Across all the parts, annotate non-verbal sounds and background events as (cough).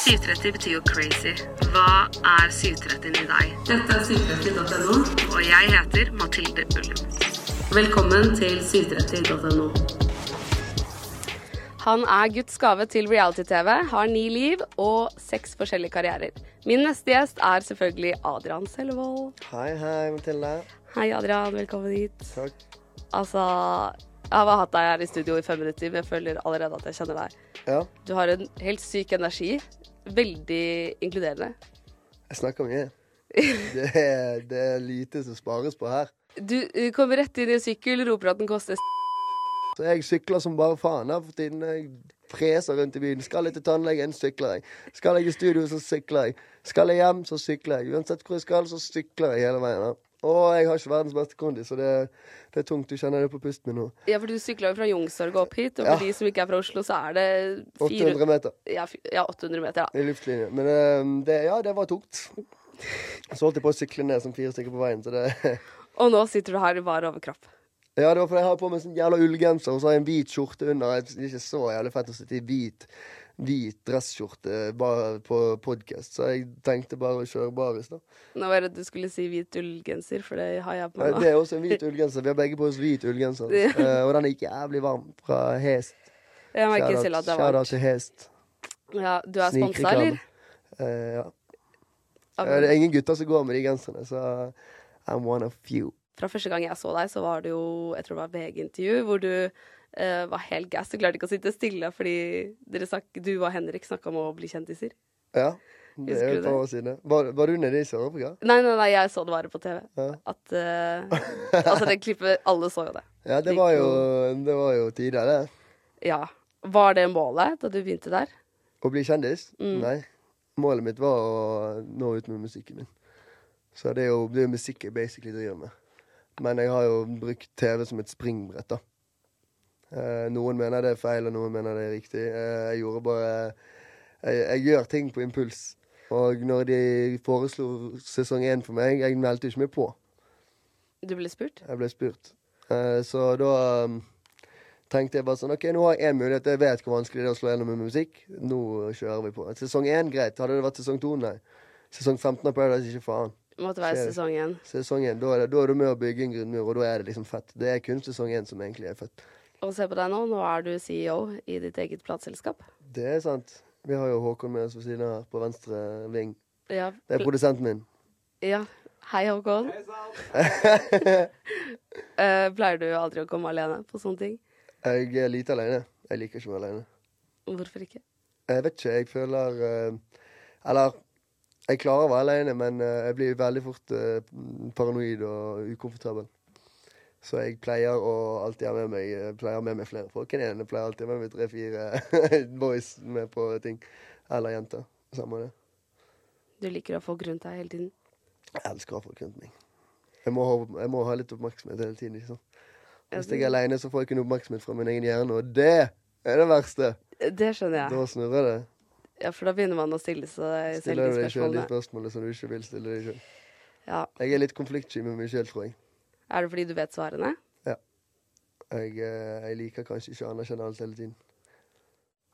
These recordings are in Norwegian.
730 betyr jo crazy. Hva er 730 i deg? Dette er 730.no, og jeg heter Mathilde Ullum. Velkommen til 730.no. Han er Guds gave til reality-TV, har ni liv og seks forskjellige karrierer. Min neste gjest er selvfølgelig Adrian Sellevold. Hei, hei, Mathilde. Hei, Adrian. Velkommen hit. Takk. Altså, jeg har hatt deg her i studio i fem minutter, men jeg føler allerede at jeg kjenner deg. Ja, Du har en helt syk energi. Veldig inkluderende. jeg snakker mye. (laughs) Det er, det er lite som spares på her. Du eh, kommer rett inn i en sykkel, roper at den koster s- Så jeg sykler som bare faen her for tiden. Jeg freser rundt i byen. Skal jeg til tannlegen, sykler jeg. Skal jeg i studio, så sykler jeg. Skal jeg hjem, så sykler jeg. Uansett hvor jeg skal, så sykler jeg hele veien. her. Og jeg har ikke verdens beste kondi, så det, det er tungt. Du kjenner det på pusten min nå. Ja, for du sykler jo fra Youngstorget opp hit, og Ja. for de som ikke er fra Oslo, så er det 400 800 meter Ja, ja 800 meter, ja. i luftlinje. Men eh, det, ja, det var tungt. Så holdt jeg på å sykle ned som fire stykker på veien, så det (laughs) Og nå sitter du her i bar overkropp. Ja, det var fordi jeg har på meg sånn jævla ullgenser, og så har jeg en hvit skjorte under. Det er ikke så jævlig fett å sitte i hvit, hvit dresskjorte på podkast, så jeg tenkte bare å kjøre baris, da. Nå var det at du skulle si hvit ullgenser, for det har jeg på meg nå. Det er også en hvit ullgenser. Vi har begge på oss hvit ullgenser. (laughs) Ja. uh, og den er jævlig varm fra Hest. Jeg merker selv at det er Shout-out til Hest. Ja, du er sponsa, eller? Uh, ja. Eh, Det er ingen gutter som går med de genserne, så I'm one of few. Fra første gang jeg så deg, så var det jo Jeg tror det var VG-intervju, hvor du eh, var helt gass. Du klarte ikke å sitte stille fordi dere snak, du og Henrik snakka om å bli kjendiser. Ja, det er jo et år siden. Var, var du nede i Sør-Afrika? Nei, nei, nei, jeg så det bare på TV. Ja. At uh, Altså, det klippet Alle så jo det. (laughs) Ja, det var jo- det var jo tider, det. Ja. Var det målet da du begynte der? Å bli kjendis? Mm. Nei. Målet mitt var å nå ut med musikken min. Så det er jo, det er musikk jeg basically driver med. Men jeg har jo brukt TV som et springbrett, da. Eh, noen mener det er feil, og noen mener det er riktig. Eh, jeg gjorde bare jeg, jeg gjør ting på impuls. Og når de foreslo sesong én for meg, jeg meldte ikke meg på. Du ble spurt? Jeg ble spurt. Eh, så da um, tenkte jeg bare sånn OK, nå har jeg én mulighet. Jeg vet hvor vanskelig det er å slå gjennom med musikk. Nå kjører vi på. Sesong én, greit. Hadde det vært sesong to, nei. Sesong 15 av Paradise, ikke faen. Måtte være sesong én. Sesong én, da da er du med å bygge en grunnmur, og da er det liksom fett. Det er kun sesong én som egentlig er fett. Og se på deg nå. Nå er du CEO i ditt eget plateselskap. Det er sant. Vi har jo Håkon med oss ved siden av her, på venstre ving. Ja. Det er produsenten min. ja. Hei, Håkon. (laughs) Eh, pleier du aldri å komme alene på sånne ting? Jeg er lite alene. Jeg liker ikke å være alene. Hvorfor ikke? Jeg vet ikke, jeg føler eh, Eller jeg klarer å være alene, men eh, jeg blir veldig fort paranoid og ukomfortabel. Så jeg pleier å alltid ha med meg pleier med meg flere folk enn én. Jeg pleier alltid å ha med meg tre-fire (laughs) boys med på ting. Eller jenter. Samme det. Du liker å ha folk rundt deg hele tiden. Jeg elsker å ha folk rundt meg. Jeg må, ha, jeg må ha litt oppmerksomhet hele tiden. sant? Hvis jeg er aleine, så får jeg ikke noe oppmerksomhet fra min egen hjerne, og det er det verste. Det skjønner jeg. Da snurrer det. Ja, For da begynner man å stille seg selv Stiller du deg sjøl de spørsmålene. spørsmålene som du ikke vil stille deg sjøl. Ja. Jeg er litt konfliktsky med meg sjøl, tror jeg. Er det fordi du vet svarene? jeg. eh, Jeg liker kanskje ikke å anerkjenne alt hele tiden.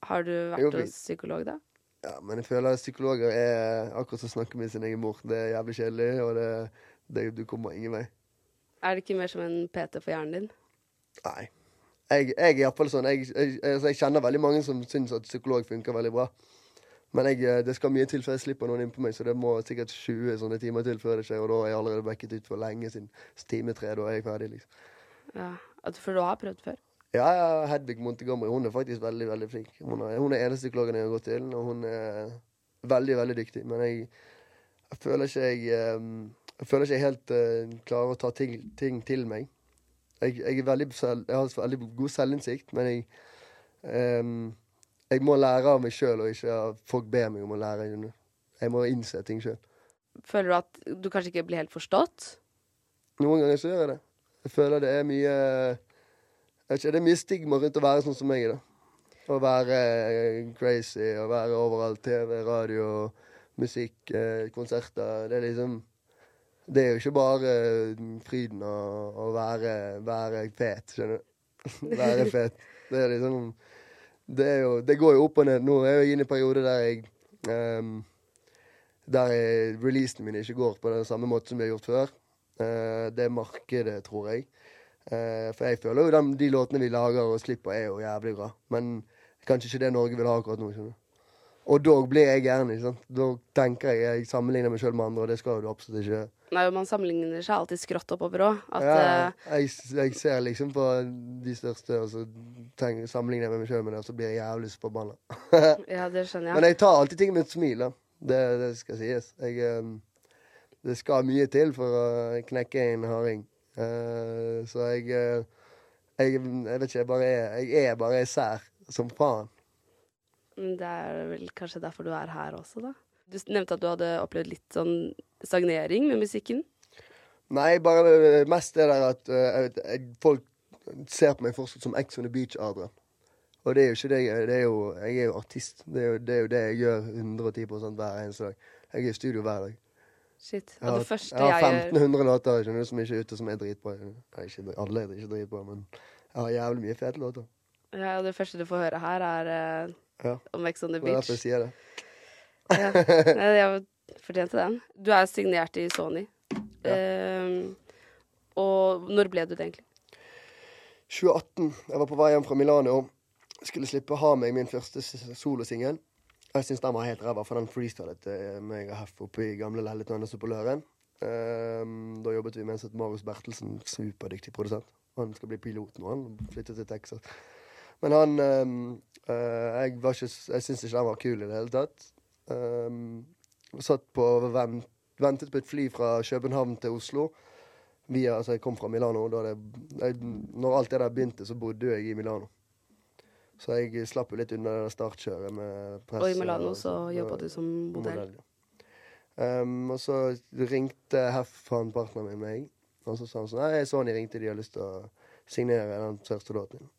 Har du vært hos psykolog, da? Ja, Men jeg føler at psykologer er akkurat som å snakke med sin egen mor. Det er jævlig kjedelig, og det, det, du kommer ingen vei. Er det ikke mer som en PT for hjernen din? Nei. Jeg, jeg er iallfall sånn jeg, jeg, altså jeg kjenner veldig mange som syns at psykolog funker veldig bra. Men jeg, eh, det skal mye til før jeg slipper noen inn på meg, så det må sikkert 20 sånne timer til før det skjer. Og da er jeg allerede backet ut for lenge siden. Time tre, da er jeg ferdig, liksom. Ja, For du har prøvd før? Ja, ja, Hedvig Montegamri hun er faktisk veldig veldig flink. Hun er, hun er eneste klokken jeg har gått til, og hun er veldig veldig dyktig. Men jeg, jeg føler ikke jeg eh, Jeg føler ikke jeg helt uh, klarer å ta ting, ting til meg. Jeg, jeg, veldig, jeg har veldig god selvinnsikt, men jeg ehm, Jeg må lære av meg sjøl, og ikke av folk ber meg om å lære. Jeg må innse ting sjøl. Føler du at du kanskje ikke blir helt forstått? Noen ganger så gjør jeg det. Jeg føler det er mye ikke, Det er mye stigma rundt å være sånn som meg. da. Å være eh, crazy, å være overalt. TV, radio, musikk, eh, konserter. Det er liksom Det er jo ikke bare eh, fryden å, å være, være fet, skjønner du. (laughs) være fet. Det er liksom det, jo, det går jo opp og ned. Nå er jeg inne i en periode der jeg um, der releasene mine ikke går på den samme måte som de har gjort før. Uh, det markedet, tror jeg. Uh, for jeg føler jo de, de låtene vi lager og slipper, er jo jævlig bra. Men kanskje ikke det Norge vil ha akkurat nå. skjønner. Og da blir jeg gæren. ikke sant? Da tenker jeg jeg sammenligner meg sjøl med andre, og det skal du absolutt ikke gjøre. Nei, Man sammenligner seg alltid skrått oppover òg. Ja, eh, jeg, jeg ser liksom på de største, og så tenker, sammenligner jeg med meg sjøl med det, og så blir jeg jævlig forbanna. (laughs) Ja, det skjønner Men jeg. jeg tar alltid ting med et smil, da. Det, det skal sies. Jeg, ehm, det skal mye til for å knekke en harding. Eh, så jeg, eh, jeg Jeg vet ikke, jeg bare er, jeg er bare sær som faen. Det er vel kanskje derfor du er her også, da? Du nevnte at du hadde opplevd litt sånn stagnering med musikken. Nei, bare mest det der at jeg vet, jeg, folk ser på meg fortsatt som Ex on the Beach-Adrian. Og det er jo ikke det jeg er. Jo, jeg er jo artist. Det er jo det, er jo det jeg gjør 110 hver eneste dag. Jeg er i studio hver dag. Shit. Jeg Og har, det første jeg har jeg gjør 1500 låter skjønner du, som ikke er ute, som er dritbra. Nei, ikke, alle er ikke dritbra, men jeg har jævlig mye fete låter. ja, og det første du får høre her, er uh, Ja. om Ex on the Det er derfor jeg sier det. Ja. Jeg fortjente den. Du er signert i Sony. Ehm, og når ble du det egentlig? 2018. Jeg var på vei hjem fra Milano. Skulle slippe Ha meg, min første solosingel. Jeg syns den var helt ræva, for den freestylet meg og Heff oppe i gamle leiligheten hennes på Løren. Ehm, da jobbet vi med en Marius Bertelsen, superdyktig produsent. Han skal bli pilot nå, han flyttet til Texas. Men han ehm, uh, Jeg, var ikke, jeg syns ikke den var kul i det hele tatt. Ehm, satt på vent, ventet på et fly fra København til Oslo. Via, altså jeg kom fra Milano. Da det, jeg, når alt det der begynte, så bodde jeg i Milano. Så jeg slapp jo litt unna det startkjøret med press. Og i Milano så jobba du som modell. Um, og så ringte Heffan, partneren min, meg. Og så sa han sånn Nei, Sony ringte, de har lyst til å signere den første låten din.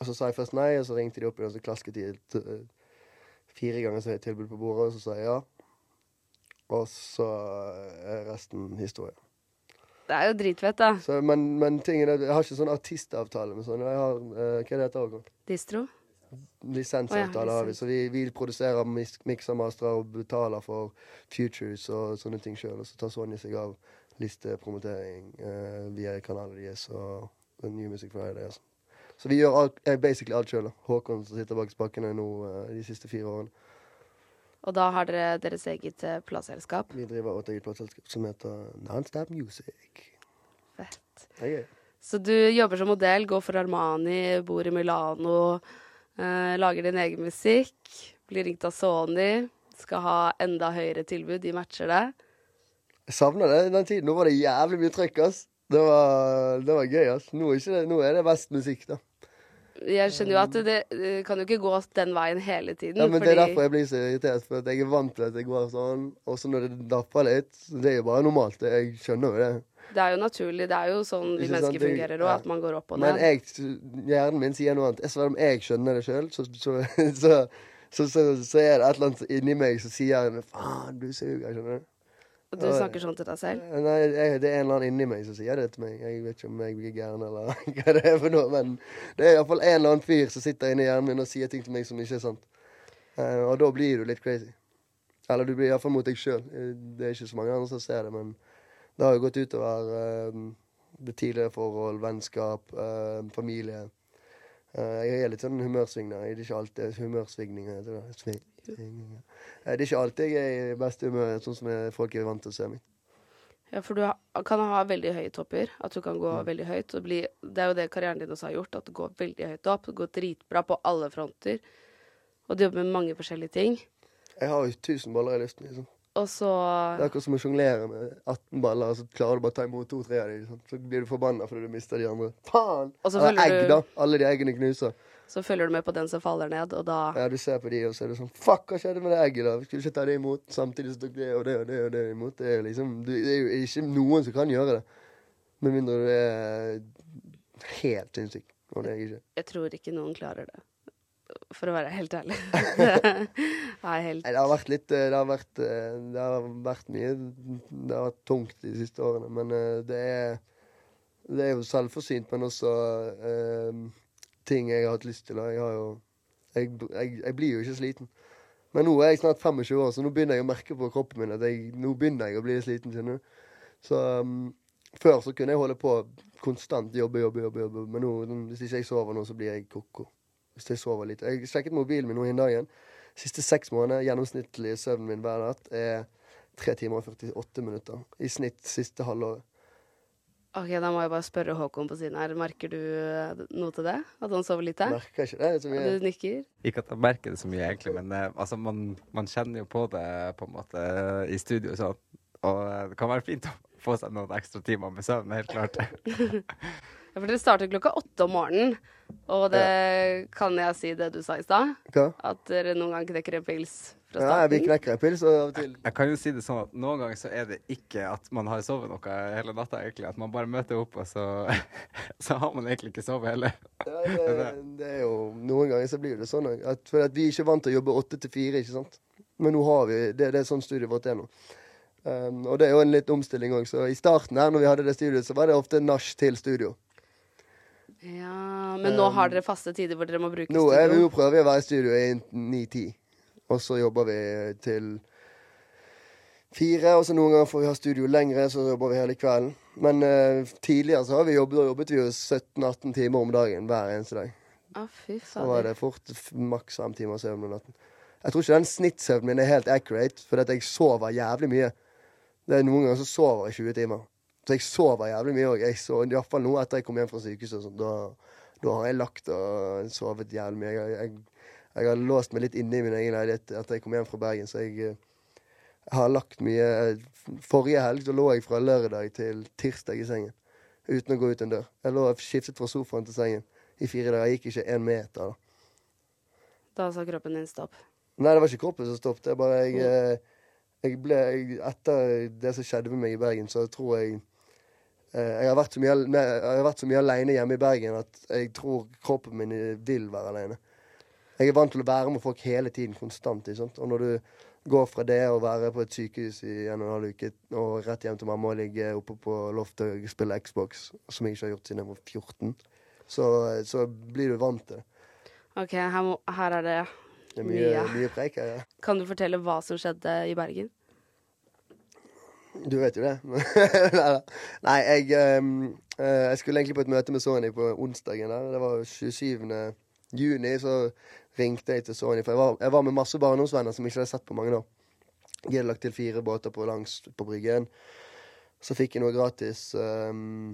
Og så sa jeg først nei, og så ringte de opp igjen, og så klasket de eh, fire ganger så høyt tilbud på bordet, og så sa jeg ja. Og så er resten historie. Det er jo dritfett, da. Så, men, men tingen er, jeg har ikke sånn artistavtale med sånn. Jeg har, uh, hva er det heter òg? Distro. Lisensavtale oh, ja, har vi. Så vi, vi produserer mis- mikser, og betaler for futures og sånne ting sjøl. Og så tar Sonja seg av listepromotering uh, via kanalen deres og New Music Friday. og sånn. Så vi gjør alt, basically alt sjøl. Håkon som sitter bak spakene nå eh, de siste fire årene. Og da har dere deres eget eh, plateselskap. Vi driver et eget plateselskap som heter Nonstop Music. Fett. Hey. Så du jobber som modell, går for Armani, bor i Milano, eh, lager din egen musikk, blir ringt av Sony, skal ha enda høyere tilbud, de matcher det. Jeg savner det den tiden. Nå var det jævlig mye trøkk, ass. Det var, det var gøy, altså. Nå er, det, nå er det best musikk, da. Jeg skjønner jo at det, det kan jo ikke gå den veien hele tiden. Ja, men fordi Det er derfor jeg blir så irritert, for jeg er vant til at det går sånn. Og så når det dapper litt, det er jo bare normalt. Jeg skjønner jo det. det er jo naturlig. Det er jo sånn vi mennesker sant? fungerer òg, ja. at man går opp og Men ned. jeg, hjernen min sier noe annet. Selv om jeg skjønner det sjøl, så, så, (laughs) så, så, så, så er det et eller annet inni meg som sier faen, du suger. Skjønner du? Og du snakker sånn til deg selv. Nei, jeg, det er en eller annen inni meg som sier det til meg. Jeg vet ikke om jeg blir gæren eller (laughs) hva det er for noe, men det er iallfall en eller annen fyr som sitter inni hjernen min og sier ting til meg som ikke er sant. Uh, og da blir du litt crazy. Eller du blir iallfall mot deg sjøl. Det er ikke så mange andre som ser det, men det har jo gått utover uh, det tidligere forhold, vennskap, uh, familie. Eh, jeg er litt sånn humørsvingende. Det er ikke alltid humørsvingninger. det. Eh, det er ikke alltid jeg er i beste humør, sånn som folk er vant til å se meg. Ja, for du kan ha veldig høye topper. At du kan gå Mm. veldig høyt. Bli, det er jo det karrieren din også har gjort. At du går veldig høyt opp. Du går dritbra på alle fronter. Og du jobber med mange forskjellige ting. Jeg har jo tusen baller i luften. Liksom. Og så Det er akkurat som å sjonglere med 18 baller, og så klarer du bare å ta imot to-tre av dem. Liksom. Så blir du forbanna fordi du mister de andre. Faen! Eller egg, du- da. Alle de eggene knuser. Så følger du med på den som faller ned, og da Ja, Du ser på de, og så er det sånn Fuck, hva skjedde med det egget, da? Skulle ikke ta det imot. Samtidig så tok det og det og det og det imot. Det er liksom Det er jo ikke noen som kan gjøre det. Med mindre du er helt sinnssyk. Og det er jeg ikke. Jeg tror ikke noen klarer det. For å være helt ærlig. (laughs) det er helt Nei, det har vært litt eh, Det har vært, eh, det har vært mye Det har vært tungt de siste årene, men eh, det er Det er jo selvforsynt, men også eh, ting jeg har hatt lyst til. Og jeg har jo jeg, jeg, jeg blir jo ikke sliten. Men nå er jeg snart 25 år, så nå begynner jeg å merke på kroppen min at jeg, nå begynner jeg å bli sliten. skjønner du? Så um, før så kunne jeg holde på konstant jobbe, jobbe, jobbe. jobbe. Men nå, hvis ikke jeg sover nå, så blir jeg ko-ko. Hvis jeg sover litt. Jeg sjekket mobilen min nå en dagen. Siste seks måneder, gjennomsnittlig søvnen min hver natt er 3 timer og 48 minutter. I snitt siste halvåret. OK, da må jeg bare spørre Håkon på siden her. Merker du eh, noe til det? At han sover lite? Merker ikke det så mye. du nikker? Ikke at jeg merker det så mye, egentlig, men eh, altså, man, man kjenner jo på det på en måte i studio. Sånn. Og eh, det kan være fint å få seg noen ekstra timer med søvn, helt klart. (laughs) Ja, for dere starter klokka åtte om morgenen. Og det kan jeg si det du sa i stad? At dere noen gang knekker en pils fra Ja, vi knekker en pils av og til. Jeg kan jo si det sånn at noen ganger så er det ikke at man har sovet noe hele natta, egentlig. At man bare møter opp, og så, (laughs) så har man egentlig ikke sovet heller. Ja, (laughs) det, det er jo Noen ganger så blir det sånn at, for at vi er ikke vant til å jobbe åtte til fire, ikke sant. Men nå har vi Det, det er sånn studiet vårt er nå. Um, og det er jo en litt omstilling òg. Så i starten her, når vi hadde det studioet, så var det ofte nach til studio. Ja, Men nå har dere faste tider hvor dere må bruke Nå studio? Nå prøver vi å være i studio i ni-ti. Og så jobber vi til fire. Og så noen ganger får vi ha studio lengre, så jobber vi hele kvelden. Men uh, tidligere så har vi jobbet, jobbet vi jo 17-18 timer om dagen hver eneste dag. Å, fy Så var det fort maks fem timer søvn om natten. Jeg tror ikke den snittsøvnen min er helt accurate, for at jeg sover jævlig mye. Det er Noen ganger så sover jeg 20 timer. Så jeg sover jævlig mye òg. Iallfall nå etter jeg kom hjem fra sykehuset. Sånn, Da, da har jeg lagt og sovet jævlig mye. Jeg, jeg, jeg har låst meg litt inne i min egen leilighet etter jeg kom hjem fra Bergen, så jeg, eh, jeg har lagt mye Forrige helg så lå jeg fra lørdag til tirsdag i sengen uten å gå ut en dør. Jeg lå skiftet fra sofaen til sengen i fire dager. Jeg gikk ikke én meter. da. Da sa kroppen din stopp. Nei, det var ikke kroppen som stoppet. Det er bare jeg, eh, jeg ble Etter det som skjedde med meg i Bergen, så tror jeg eh, jeg har, vært så mye, jeg har vært så mye alene hjemme i Bergen at jeg tror kroppen min vil være alene. Jeg er vant til å være med folk hele tiden, konstant. Og når du går fra det å være på et sykehus i en og en halv uke og rett hjem til mamma og ligge oppe på loftet og spille Xbox, som jeg ikke har gjort siden jeg var 14, så, så blir du vant til det. OK, her, må, her er det Det er mye, Mye. mye preik her. Ja. Kan du fortelle hva som skjedde i Bergen? Du vet jo det. (laughs) Nei, jeg, ehm, eh, jeg skulle egentlig på et møte med Sony på onsdagen. der. Det var 27. juni. Så ringte jeg til Sony, for jeg var, jeg var med masse barndomsvenner som jeg ikke hadde sett på mange år. De hadde lagt til fire båter på langs på Bryggen. Så fikk jeg noe gratis um,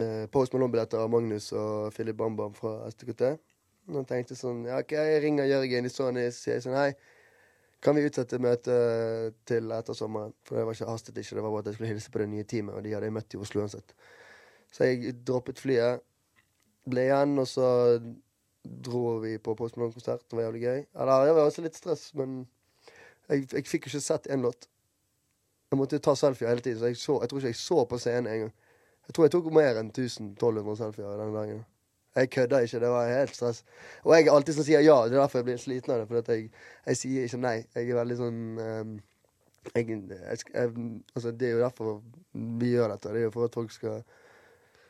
uh, Post Malone-billetter av Magnus og Philip Bambam fra STKT. Og jeg tenkte sånn Ja, OK, jeg ringer Jørgen i Sony sier sånn Hei. Kan vi utsette møtet til etter sommeren? For det var ikke hastet ikke, det var bare at jeg skulle hilse på det nye teamet, og de hadde jeg møtt i Oslo uansett. Så jeg droppet flyet. Ble igjen, og så dro vi på Post Malone-konsert. Det var jævlig gøy. Eller, det var også litt stress, men jeg, jeg fikk jo ikke sett én låt. Jeg måtte jo ta selfie hele tiden, så jeg, så, jeg tror ikke jeg så på scenen engang. Jeg tror jeg tok mer enn 1200 selfier den dagen. Jeg kødda ikke, det var helt stress. Og jeg er alltid som sier ja, det er derfor jeg blir sliten av det. For jeg, jeg, sier ikke nei. Jeg er veldig sånn um, jeg, jeg, altså Det er jo derfor vi gjør dette. Det er jo for at folk skal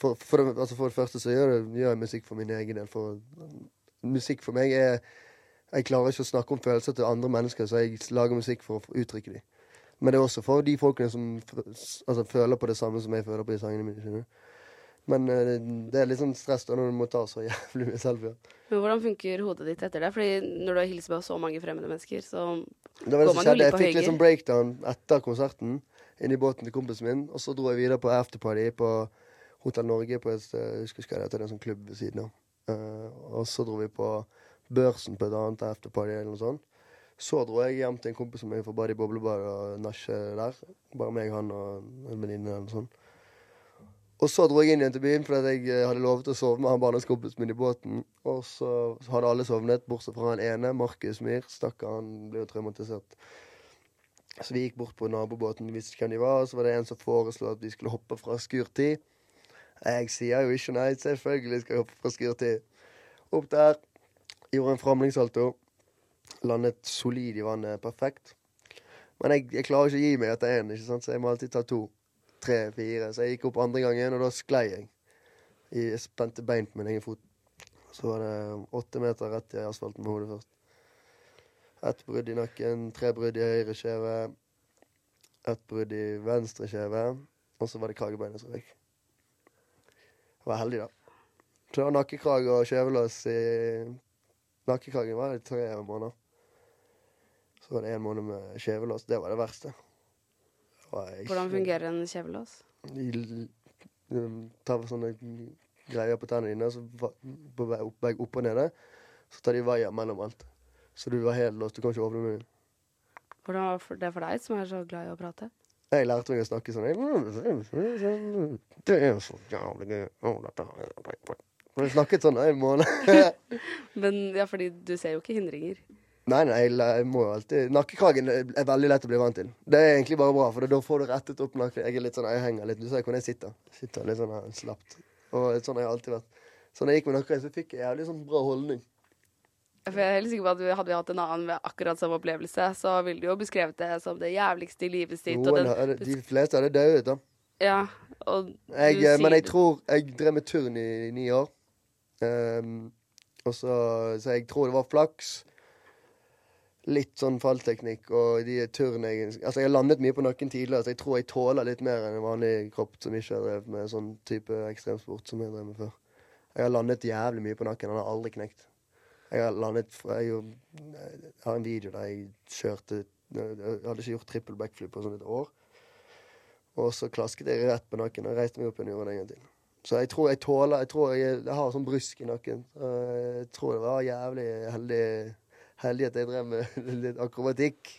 For, for, det, altså for det, første så gjør, det, gjør jeg musikk for min egen del. For musikk for meg er Jeg klarer ikke å snakke om følelser til andre mennesker, så jeg lager musikk for å uttrykke dem. Men det er også for de folkene som altså, føler på det samme som jeg føler på de sangene mine. Men uh, det er litt sånn stress da når du må ta så jævlig mye selfier. Men hvordan funker hodet ditt etter det? Fordi når du har hilst på så mange fremmede mennesker, så det var det går man jo litt på høyre. Jeg fikk litt sånn breakdown etter konserten Inni i båten til kompisen min. Og så dro jeg videre på afterparty på Hotell Norge på et jeg husker ikke hva det heter, en sånn klubb ved siden av. Uh, og så dro vi på Børsen på et annet afterparty eller noe sånt. Så dro jeg hjem til en kompis som jeg får bade i boblebad og nasje der. Bare meg, han og en venninne eller noe sånt. Og så dro jeg inn igjen til byen fordi jeg eh, hadde lovet å sove med han barndomskompisen min i båten. Og så hadde alle sovnet, bortsett fra han ene, Markus Myhr. Stakkar, han ble jo traumatisert. Så vi gikk bort på nabobåten, vi visste hvem de var. Og så var det en som foreslo at vi skulle hoppe fra skurtid. Jeg sier jo ikke nei, selvfølgelig skal jeg hoppe fra skurtid. Opp der, gjorde en framlingssalto. Landet solid i vannet, perfekt. Men jeg, jeg klarer ikke å gi meg etter én, så jeg må alltid ta to tre, fire. Så jeg gikk opp andre gangen, og da sklei jeg. Jeg spente bein på min egen fot. Så var det åtte meter rett i asfalten med hodet først. Ett brudd i nakken, tre brudd i høyre kjeve, ett brudd i venstre kjeve, og så var det kragebeinet som røyk. Jeg var heldig, da. Så det var nakkekrage og kjevelås i Nakkekragen var det tre måneder. Så var det én måned med kjevelås. Det var det verste. Hvordan fungerer en kjevelås? De tar sånne greier på tennene dine, så på vei opp, vei opp og nede, så tar de vaier mellom alt. Så du var helt låst. Du kan ikke åpne munnen. Hvordan var det for deg, som er så glad i å prate? Jeg lærte meg å snakke sånn. (laughs) Det er så jævlig gøy. Jeg snakket sånn en måned. (laughs) Men ja, fordi du ser jo ikke hindringer. Nei, nei, jeg må jo alltid Nakkekragen er veldig lett å bli vant til. Det er egentlig bare bra, for da får du rettet opp nakken. Jeg er litt sånn, jeg henger litt. Du ser hvordan jeg sitter. Sitter litt sånn slapt. Og sånn har jeg alltid vært. Så når jeg gikk med nakkekragen, så fikk jeg jævlig sånn bra holdning. For jeg er helt sikker på at Hadde vi hatt en annen med akkurat samme opplevelse, så ville du jo beskrevet det som det jævligste i livet sitt. Noen, den, de fleste hadde dødd, da. Ja, og jeg, du Men jeg tror Jeg drev med turn i, i ni år. Um, og så, så jeg tror det var flaks litt sånn fallteknikk og de turnegenskapene Altså, jeg har landet mye på nakken tidligere, så jeg tror jeg tåler litt mer enn en vanlig kropp som ikke har drevet med sånn type ekstremsport som jeg drev med før. Jeg har landet jævlig mye på nakken. Han har aldri knekt. Jeg har landet Jeg, har en video der jeg kjørte Jeg hadde ikke gjort trippel backflip på sånn et år. Og så klasket jeg rett på nakken og reiste meg opp igjen og gjorde det en gang til. Så jeg tror jeg tåler Jeg tror jeg, jeg har sånn brusk i nakken. Jeg tror det var jævlig heldig heldig at jeg drev med litt akrobatikk.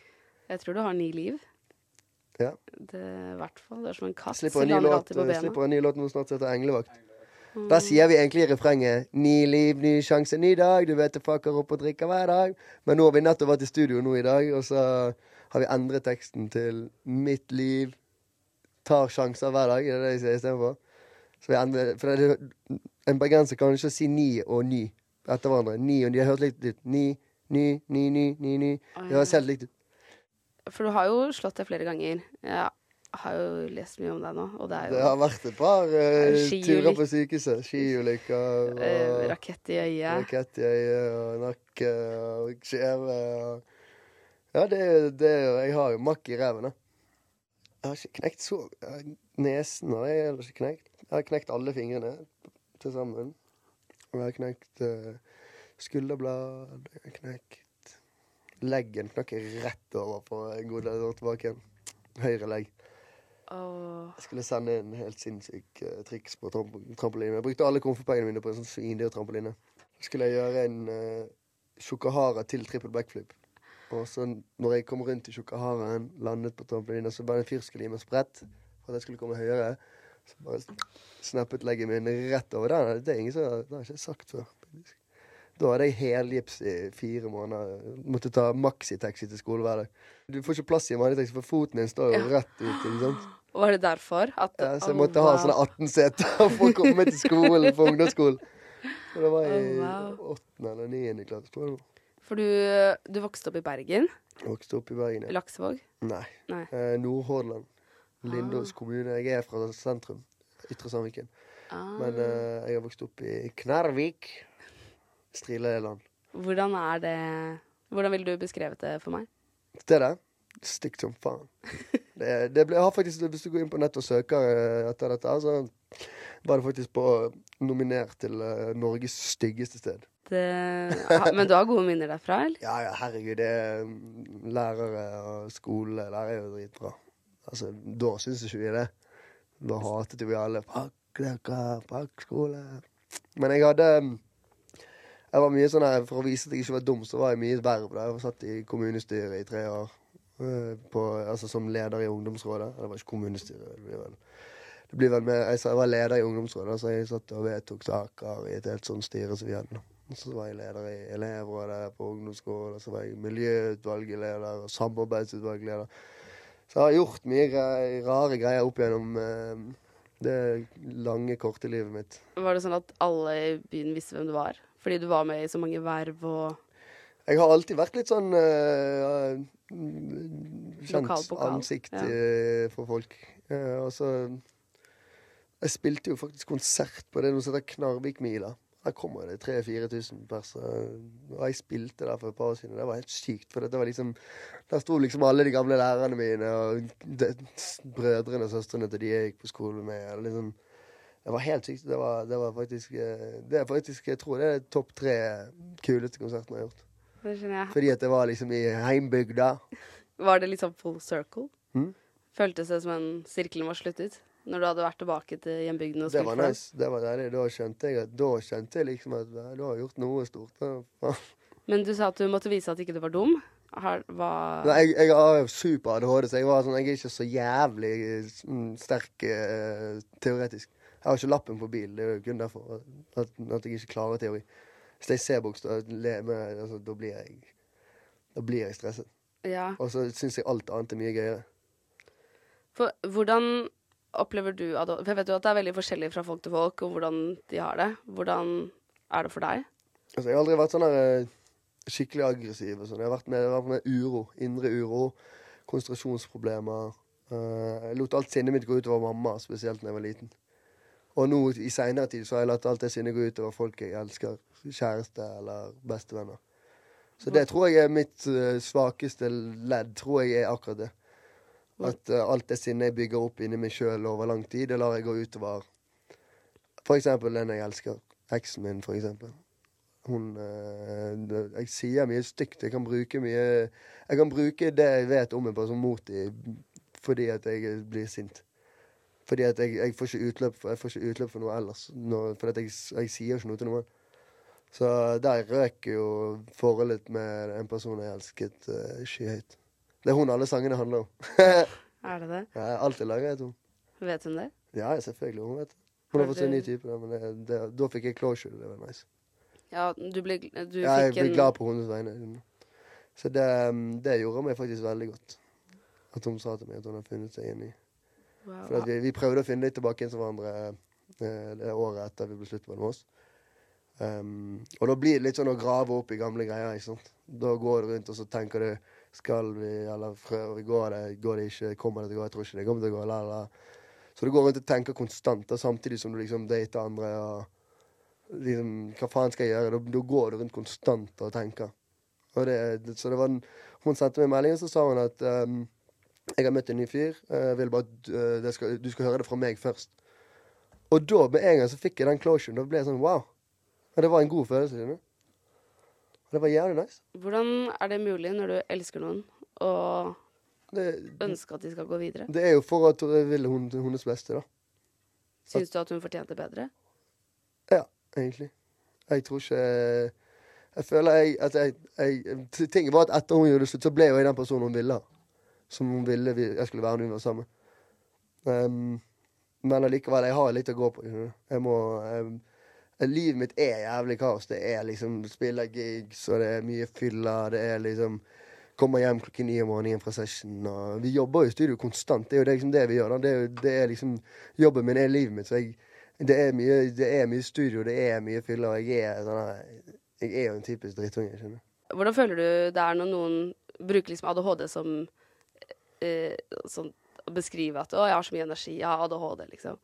Jeg tror du har ni liv. Ja. Det i hvert fall. Det er som en katt slipper en ny låt, slipper en ny låt nå snart som heter 'Englevakt'. Mm. Da sier vi egentlig i refrenget 'Ny liv, ny sjanse, ny dag'. Du vet det fucker opp og drikker hver dag. Men nå har vi nettopp vært i studio nå i dag, og så har vi endret teksten til 'Mitt liv tar sjanser hver dag'. Det er det jeg sier istedenfor. Så vi endrer, for det, en bergenser kan ikke si 'ni' og 'ny' etter hverandre. Ni, og de har hørt litt, ut. 'ni' ny, ny, ny, ny, ny. Det høres helt likt ut. For du har jo slått deg flere ganger. Jeg har jo lest mye om deg nå, og det er jo Det har vært et par uh, turer på sykehuset. Skiulykker. Uh, rakett i øyet. Rakett i øyet og nakke og kjeve og Ja, det, det Jeg har jo makk i ræven, da. Jeg har ikke knekt så Nesen har jeg heller ikke knekt. Jeg har knekt alle fingrene til sammen. Jeg har knekt uh, Skulderblad knekt. Leggen knakk rett over på en god del år tilbake. Høyre legg. Oh. Jeg skulle sende en helt sinnssyk uh, triks på tramp trampoline. Jeg brukte alle komfepengene mine på en sånn svindyr trampoline. Så skulle jeg gjøre en uh, shukahara til trippel backflip. Og så når jeg kom rundt i shukaharaen, landet på trampolinen, så bare en fyr skulle gi meg sprett for at jeg skulle komme høyere. Så bare snappet leggen min rett over den. Det er ingen som har ikke sagt før. Da hadde jeg helgips i fire måneder. Måtte ta maxitaxi til skole hver dag. Du får ikke plass i en vanlig taxi, for foten din står jo rett ut. ikke sant? Var det derfor? At, Ja, så jeg Oh, måtte ha sånne 18 seter for å komme til skolen på ungdomsskolen. Og det var i wow. åttende eller niende klasse. tror jeg. For du, du vokste opp i Bergen? Jeg Vokste opp i Bergen. ja. Laksevåg? Nei. Nei. Eh, Nordhordland. Lindås Ah. kommune. Jeg er fra sentrum. Ytre Sandviken. Ah. Men eh, jeg har vokst opp i Knarvik. Strileland. Hvordan er det Hvordan ville du beskrevet det for meg? Stedet stygt som faen. (laughs) Det, det ble, har faktisk, Hvis du går inn på nett og søker eh, etter dette, så var det faktisk på nominert til eh, Norges styggeste sted. Det, men du har gode minner derfra, eller? (laughs) Ja, ja, herregud. Det er mm, lærere og skole der er jo dritbra. Altså, da syns ikke vi det. Da hatet vi alle. Fuck dere, fuck skole. Men jeg hadde mm, Jeg var mye sånn her, For å vise at jeg ikke var dum, så var jeg mye verv. da. Jeg satt i kommunestyret i tre år. øh, På, altså Som leder i ungdomsrådet. Det var ikke kommunestyret. Det blir vel, blir vel med, jeg, var leder i ungdomsrådet, så jeg satt og vedtok saker i et helt sånt styre som vi hadde. så var jeg leder i elevrådet på ungdomsskolen, så var jeg miljøutvalgleder og samarbeidsutvalgleder. Så jeg har gjort mye rare greier opp gjennom eh, det lange, korte livet mitt. Var det sånn at alle i byen visste hvem du var? Fordi du var med i så mange verv og Jeg har alltid vært litt sånn uh, kjent ansikt ja. eh, for folk. Uh, og så Jeg spilte jo faktisk konsert på det noe som heter Knarvikmila. Der kommer det 3000-4000 personer. Og jeg spilte der for et par år siden. Det var helt sykt. For det var liksom Der sto liksom alle de gamle lærerne mine og de, brødrene og søstrene til de jeg gikk på skole med. og Liksom, det var helt sykt. Det var, det var faktisk eh, Det er faktisk Jeg tror det er topp tre kuleste konsertene jeg har gjort. Det skjønner jeg. Fordi at det var liksom i heimbygda. (laughs) Var det liksom full circle? Mm. Føltes det som en sirkelen var sluttet? Når du hadde vært tilbake til hjembygden og Det var nice. Det var deilig. Da skjønte jeg at Da skjønte jeg liksom at du har gjort noe stort. Men du sa at du måtte vise at ikke du var dum. Hva Nei, jeg, jeg har super ADHD, så jeg var sånn Jeg er ikke så jævlig mm, sterk uh, teoretisk. Jeg har ikke lappen på bilen. Det er jo kun derfor at, at jeg ikke klarer teori. Hvis jeg ser bokstav, altså, da blir jeg Da blir jeg stresset. Ja. Og så syns jeg alt annet er mye gøyere. For hvordan opplever du ADHD? For jeg vet jo at det er veldig forskjellig fra folk til folk, og hvordan de har det. Hvordan er det for deg? Altså, jeg har aldri vært sånn der eh, skikkelig aggressiv. Og sånn. Jeg har vært med, vært med uro. Indre uro. Konsentrasjonsproblemer. Eh, jeg lot alt sinnet mitt gå utover mamma, spesielt da jeg var liten. Og nå i seinere tid så har jeg latt alt det sinnet gå ut over folk jeg elsker. Kjæreste eller bestevenner. Så det tror jeg er mitt eh, svakeste ledd. Tror jeg er akkurat det. At uh, alt det sinnet jeg bygger opp inni meg sjøl over lang tid, det lar jeg gå utover eksempel den jeg elsker. Eksen min, for eksempel. Hun uh, Jeg sier mye stygt. Jeg kan bruke mye Jeg kan bruke det jeg vet om en som mot i, fordi at jeg blir sint. Fordi at jeg, jeg får ikke utløp jeg får ikke utløp for noe ellers. Noe, fordi at jeg, jeg sier ikke noe til noen. Så der røk jo forholdet med en person jeg elsket, uh, skyhøyt. Det er hun alle sangene handler om. (laughs) Er det det? ja, alt jeg lager, etter henne. Vet hun det? Ja, selvfølgelig. Hun vet det. Hun har Har fått seg en ny type, da, men det, det, da fikk jeg closure. Det var nice. Ja, du ble du Ja, jeg ble en glad på hennes vegne. Så det, det gjorde meg faktisk veldig godt. At hun sa til meg at hun har funnet seg inn i wow. For vi, vi prøvde å finne litt tilbake igjen til hverandre eh, det året etter vi ble slutt mellom oss. Um, og da blir det litt sånn å grave opp i gamle greier. ikke sant? Da går du rundt og så tenker du Skal vi, eller prøver vi, går det, går det ikke, kommer det til å gå, jeg tror ikke det kommer til å gå, la, la. Så du går rundt og tenker konstant, da, samtidig som du liksom dater andre og liksom Hva faen skal jeg gjøre? Da, da går du rundt konstant og tenker. Og det, så det var den, Hun sendte meg en melding, og så sa hun at um, jeg har møtt en ny fyr. Vil bare, uh, skal, du skal høre det fra meg først. Og da, med en gang, så fikk jeg den closuren. Da ble jeg sånn wow. Og det var en god følelse. skjønner? Det var jævlig nice. Hvordan er det mulig når du elsker noen, og Det, ønsker at de skal gå videre? det er jo for at jeg vil hun, hennes beste, da. Syns du at hun fortjente bedre? Ja, egentlig. Jeg tror ikke Jeg føler jeg, at jeg, jeg Tingen var at etter hun gjorde det slutt, så ble jo jeg den personen hun ville ha. Som hun ville vi, jeg skulle være når vi var sammen. Um, Men allikevel, jeg har litt å gå på. Jeg må jeg, Livet mitt er jævlig kaos. Det er liksom spiller gigs, og det er mye fylla. Det er liksom Kommer hjem klokken ni om morgenen fra session. Og vi jobber jo i studio konstant. Det er jo det, liksom det vi gjør. Det er, det er liksom Jobben min er livet mitt. Så jeg, det, er mye, det er mye studio, det er mye fylla. Og jeg er, sånn jeg er jo en typisk drittunge. Hvordan føler du det er når noen bruker liksom ADHD som eh, sånn beskrive at 'Å, jeg har så mye energi, jeg har ADHD', liksom.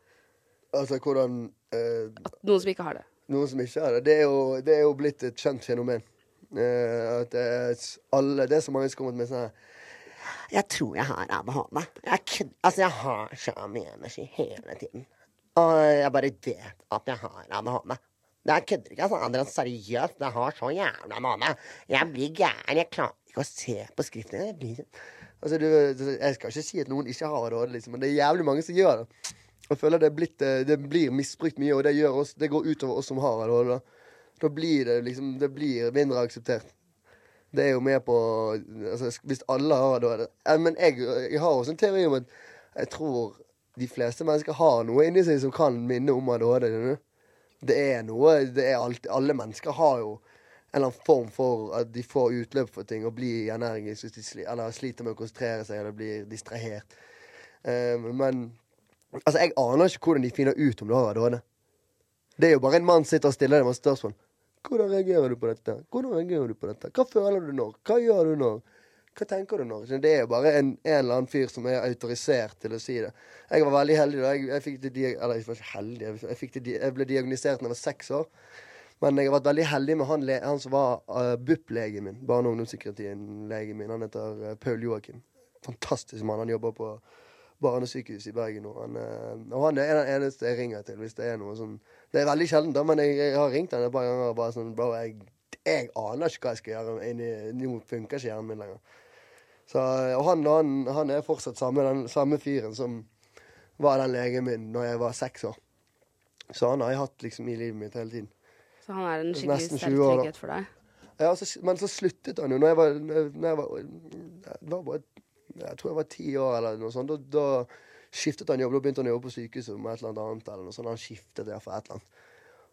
Altså hvordan eh, At noen som ikke har det. Noen som ikke har det. Det er jo, det er jo blitt et kjent fenomen. Eh, at det alle, det er så mange som kommer med sånn Jeg tror jeg har ADHD. Jeg, altså, jeg har så mye energi hele tiden. Og jeg bare vet at jeg har ADHD. Det er kødder ikke, altså. Adrian, seriøst. Jeg har så jævla ADHD. Jeg blir gæren. Jeg klarer ikke å se på skriften. Jeg blir Altså, du, jeg skal ikke si at noen ikke har ADHD, liksom, men det er jævlig mange som gjør det. Jeg føler det, blitt, eh, det blir misbrukt mye, og det, oss, det går utover oss som har ADHD. Da. da blir det liksom Det blir mindre akseptert. Det er jo med på altså, Hvis alle har ADHD Eh, Men jeg, jeg har også en teori om at jeg tror de fleste mennesker har noe inni seg som kan minne om ADHD. Det er noe det er alt, Alle mennesker har jo en eller annen form for at de får utløp for ting og blir energiske hvis de sli, eller sliter med å konsentrere seg eller blir distrahert. Um, men altså, jeg aner ikke hvordan de finner ut om du har ADHD. Det er jo bare en mann sitter og stiller deg masse spørsmål. Hvordan reagerer du på dette? Hvordan reagerer du på dette? Hva føler du når? Hva gjør du når? Hva tenker du når? Det er jo bare en, en eller annen fyr som er autorisert til å si det. Jeg var veldig heldig da jeg, jeg fikk det Eller jeg heldig, jeg, fikk det, jeg ble diagnosert da jeg var seks år. Men jeg har vært veldig heldig med han, han som var uh, BUP-legen min. Barne- og ungdomspsykiatrien-legen min. Han heter uh, Paul Joakim. Fantastisk mann. Han jobber på barnesykehuset i Bergen nå. Han, uh, og han er den eneste jeg ringer til hvis det er noe sånn Det er veldig sjelden, da, men jeg, jeg har ringt han et par ganger og bare sånn Bro, jeg, jeg aner ikke hva jeg skal gjøre. Inni, nå funker ikke hjernen min lenger. Så, og han, han, han er fortsatt samme, den samme fyren som var den legen min når jeg var seks år. Så han har jeg hatt liksom i livet mitt hele tiden. Så han er en skikkelig sterk 20 år, da. trygghet for deg. Ja, så, men så sluttet han jo når jeg var, når jeg var jeg var bare Jeg tror jeg var ti år eller noe sånt. Da, da skiftet han jobb. Da begynte han å jobbe på sykehuset med et eller annet eller noe sånt. Han skiftet der for et eller annet.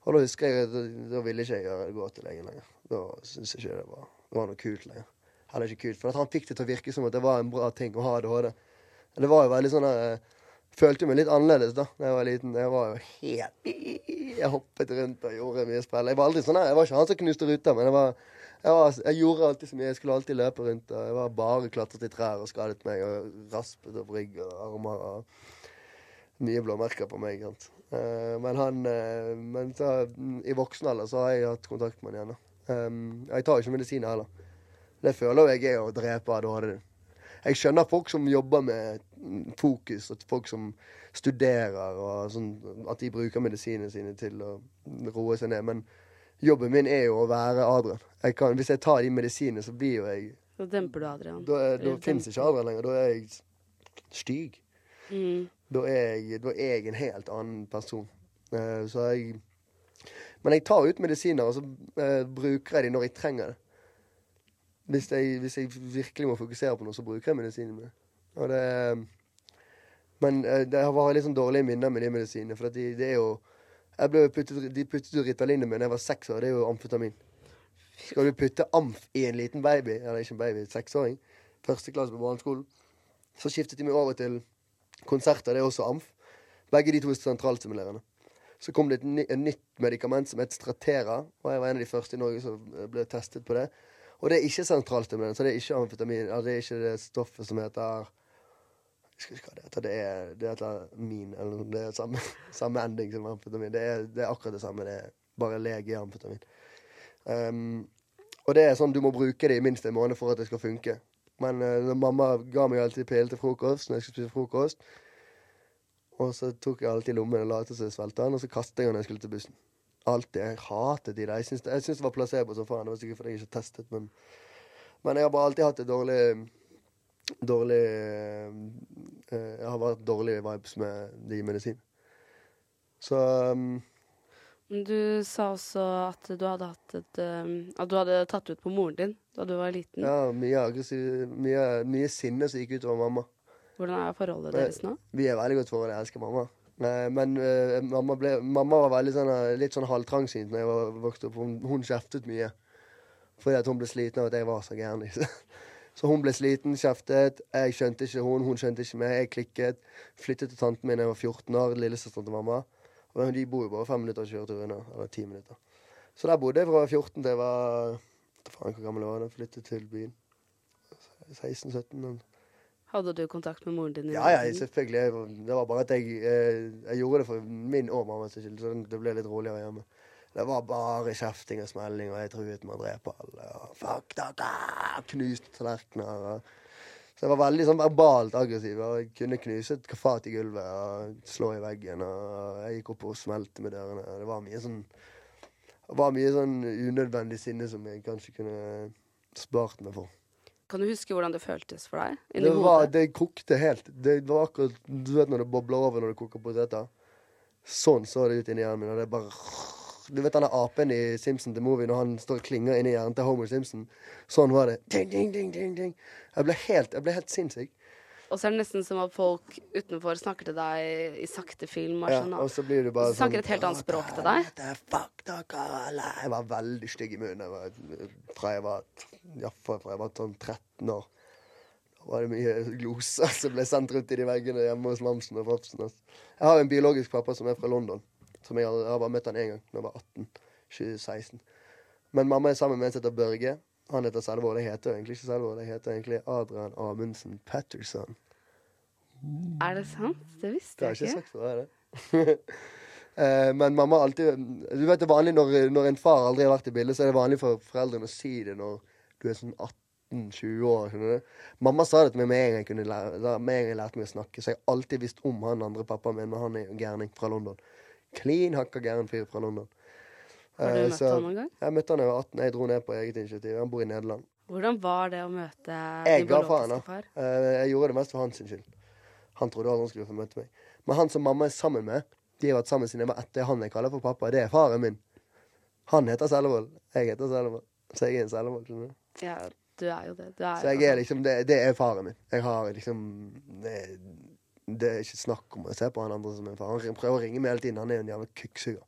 Og da husker jeg da, da ville ikke jeg gå til legen lenger. Da syntes jeg ikke det var, det var noe kult lenger. Heller ikke kult. For han fikk det til å virke som at det var en bra ting å ha ADHD. Det var jo veldig sånn eh, Følte meg litt annerledes da da jeg var liten. Jeg var jo helt Jeg hoppet rundt og gjorde mye spill. Jeg var aldri sånn. Jeg var ikke han som knuste ruta, men jeg var jeg, var, jeg gjorde alltid så mye. Jeg skulle alltid løpe rundt. Og jeg var bare klatret i trær og skadet meg. Og raspet opp rygg og armer. og Mye blåmerker på meg. Sant? Eh, men han eh, Men så, i voksen alder så har jeg hatt kontakt med han igjen. da. Jeg tar ikke medisiner heller. Det føler jeg er å drepe ADHD. Jeg skjønner folk som jobber med fokus, og folk som studerer, og sånn, at de bruker medisinene sine til å roe seg ned. Men jobben min er jo å være Adrian. Jeg kan, hvis jeg tar de medisinene, så blir jo jeg Da demper du Adrian. Da, er- da fins ikke Adrian lenger. Da er jeg styg. Mm. Da er jeg, da er jeg en helt annen person. Uh, så jeg Men jeg tar ut medisiner, og så uh, bruker jeg de når jeg trenger det. Hvis jeg, hvis jeg virkelig må fokusere på noe, så bruker jeg medisinene mine. Og det Men eh, det var litt sånn dårlige minner med de medisinene, for de, det er jo jeg ble puttet, De puttet jo Ritalin i meg da jeg var seks år. Det er jo amfetamin. Skal du putte amf i en liten baby, eller ikke en baby, seksåring, første klasse på barneskolen, så skiftet de meg over til konserter. Det er også amf. Begge de to er sentralstimulerende. Så kom det et, ny, et nytt medikament som het Stratera, og jeg var en av de første i Norge som ble testet på det. Og det er ikke sentralstimulerende, så det er ikke amfetamin. Altså det er ikke det stoffet som heter Jeg ikke hva det heter. Det er, det heter min, eller. Det er samme, (laughs) samme ending som amfetamin. Det er, det er akkurat det samme. Det er bare legeamfetamin. Um, og det er sånn du må bruke det i minst en måned for at det skal funke. Men uh, mamma ga meg alltid pille til frokost når jeg skulle spise frokost. Og så tok jeg alltid lommen og lot som jeg svelget den, og så kastet jeg den når jeg skulle til bussen. Alltid. Jeg hatet de der. Jeg syns det var placebo som faen. Det var sikkert fordi jeg ikke testet, men Men jeg har bare alltid hatt et dårlig Dårlig eh, Jeg har vært dårlig dårlige vibes med de medisin. Så um, Du sa også at du hadde hatt et um, At du hadde tatt ut på moren din da du var liten. ja, mye aggressiv Mye, mye sinne som gikk utover mamma. Hvordan er forholdet deres nå? Vi er veldig godt forhold. Jeg elsker mamma. Eh, Men uh, mamma, ble, mamma var veldig sånn, eh, litt sånn halvtrangsynt da jeg var vokst opp. Hun, hun kjeftet mye. Fordi at hun ble sliten av at jeg var så gæren. Liksom. Så hun ble sliten, kjeftet. Jeg skjønte ikke hun, hun skjønte ikke meg. Jeg klikket. Flyttet til tanten min da jeg var 14 år, lillesøsteren til mamma. Og de bor jo bare fem minutter kjøretur unna. Eller ti minutter. Så der bodde jeg fra jeg var 14 til jeg var hva faen hvor gammel jeg var da jeg flyttet til byen. 16-17. Hadde du kontakt med moren din? Ja, ja, selvfølgelig. Det var bare at jeg, eh, jeg gjorde det for min og mammas skyld, så det ble litt roligere hjemme. Det var bare kjefting og smelling, og jeg truet med å drepe alle. Og fuck dere! Knuste tallerkener. Og. Så jeg var veldig sånn verbalt aggressiv. Og jeg kunne knuse et fat i gulvet og slå i veggen. Og jeg gikk opp og smelte med dørene. Og det var mye sånn det var mye sånn unødvendig sinne som jeg kanskje kunne spart meg for. Kan du huske hvordan det føltes for deg? Det, var, det kokte helt. Det var akkurat Du vet når det bobler over når du koker poteter? Sånn så det ut inni hjernen min. Og det bare Du vet denne apen i Simpson The Movie når han står og klinger inni hjernen til Homer Simpson? Sånn var det. Ding, ding, ding, ding, ding. Jeg ble helt, jeg ble helt sinnssyk. Og så er det nesten som at folk utenfor snakker til deg i sakte film. Ja, sånn, og så blir du bare sånn, Snakker et helt annet språk til deg. Fuck dere. Jeg var veldig stygg i munnen jeg var, fra jeg var ja, fra jeg var sånn 13 år. Da var det mye gloser som ble sendt rundt i de veggene hjemme hos mamsen og altså. Jeg har en biologisk pappa som er fra London. Som jeg, jeg har bare møtt han én gang da jeg var 18. 2016. Men mamma er sammen med en som heter Børge. Han heter Selvold. Jeg heter egentlig ikke Selvold. Jeg heter egentlig Adrian Amundsen Patterson. Er det sant? Det visste jeg ikke. Det har jeg ikke sagt for deg, det. (laughs) Eh, Men mamma alltid Du vet det er vanlig når, når en far aldri har vært i bildet, så er det vanlig for foreldrene å si det når du er sånn 18-20 år. skjønner du? Mamma sa det til meg med en gang jeg, lære, med en gang jeg lærte meg å snakke, så jeg har alltid visst om han andre pappaen min, men han er jo gærning fra London. Klin hakka gæren fyr fra London. Har du Eh, møtt så- han noen gang? Jeg møtte han da jeg var 18. Jeg dro ned på eget initiativ. Han bor i Nederland. Hvordan var det å møte Jeg da. biologiske far? Eh, Jeg gjorde det mest for hans skyld. Han trodde aldri han skulle få møte meg. Men han som mamma er sammen med, de har vært sammen siden jeg var ett. Han jeg kaller for pappa. Det er faren min. Han heter Sellevold. Jeg heter Sellevold. Så jeg er en Sellevold. skjønner du. Ja, du er jo det. Du er Så jeg er liksom, det, det er faren min. Jeg har liksom det, det er ikke snakk om å se på han andre som en far. Han prøver å ringe meg hele tiden. Han er en jævla kukksuger.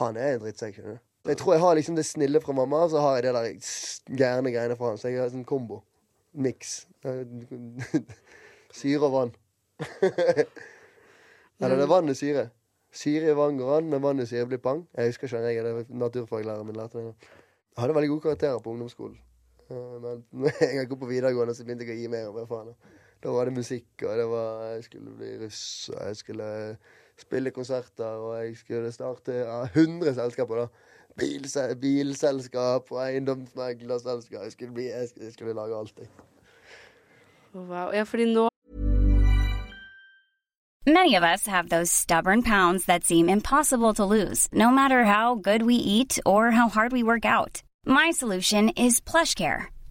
Han er en drittsekk. Jeg tror jeg har liksom det snille fra mamma, og så har jeg det der gærne greiene fra han. Så jeg har sånn kombo. Miks. (laughs) Syre og vann. (laughs) Eller det er vann og syre. Syre i vann går an, men vann og syre blir pang. Jeg husker ikke den regelen. Naturfaglæreren min lærte meg. Jeg hadde veldig gode karakterer på ungdomsskolen. Eh, Men når (laughs) jeg gikk på videregående, så begynte jeg å gi mer. Hva faen. Da var det musikk, og det var Jeg skulle bli russ, og jeg skulle spille konserter, og jeg skulle starte ja, 100 selskaper, da. Bilse bilselskap og eiendomsmeglerselskap. Jeg skulle, bli, jeg skulle, jeg skulle lage alt, jeg. Wow. Ja, fordi nå Many of us have those stubborn pounds that seem impossible to lose, no matter how good we eat or how hard we work out. My solution is PlushCare.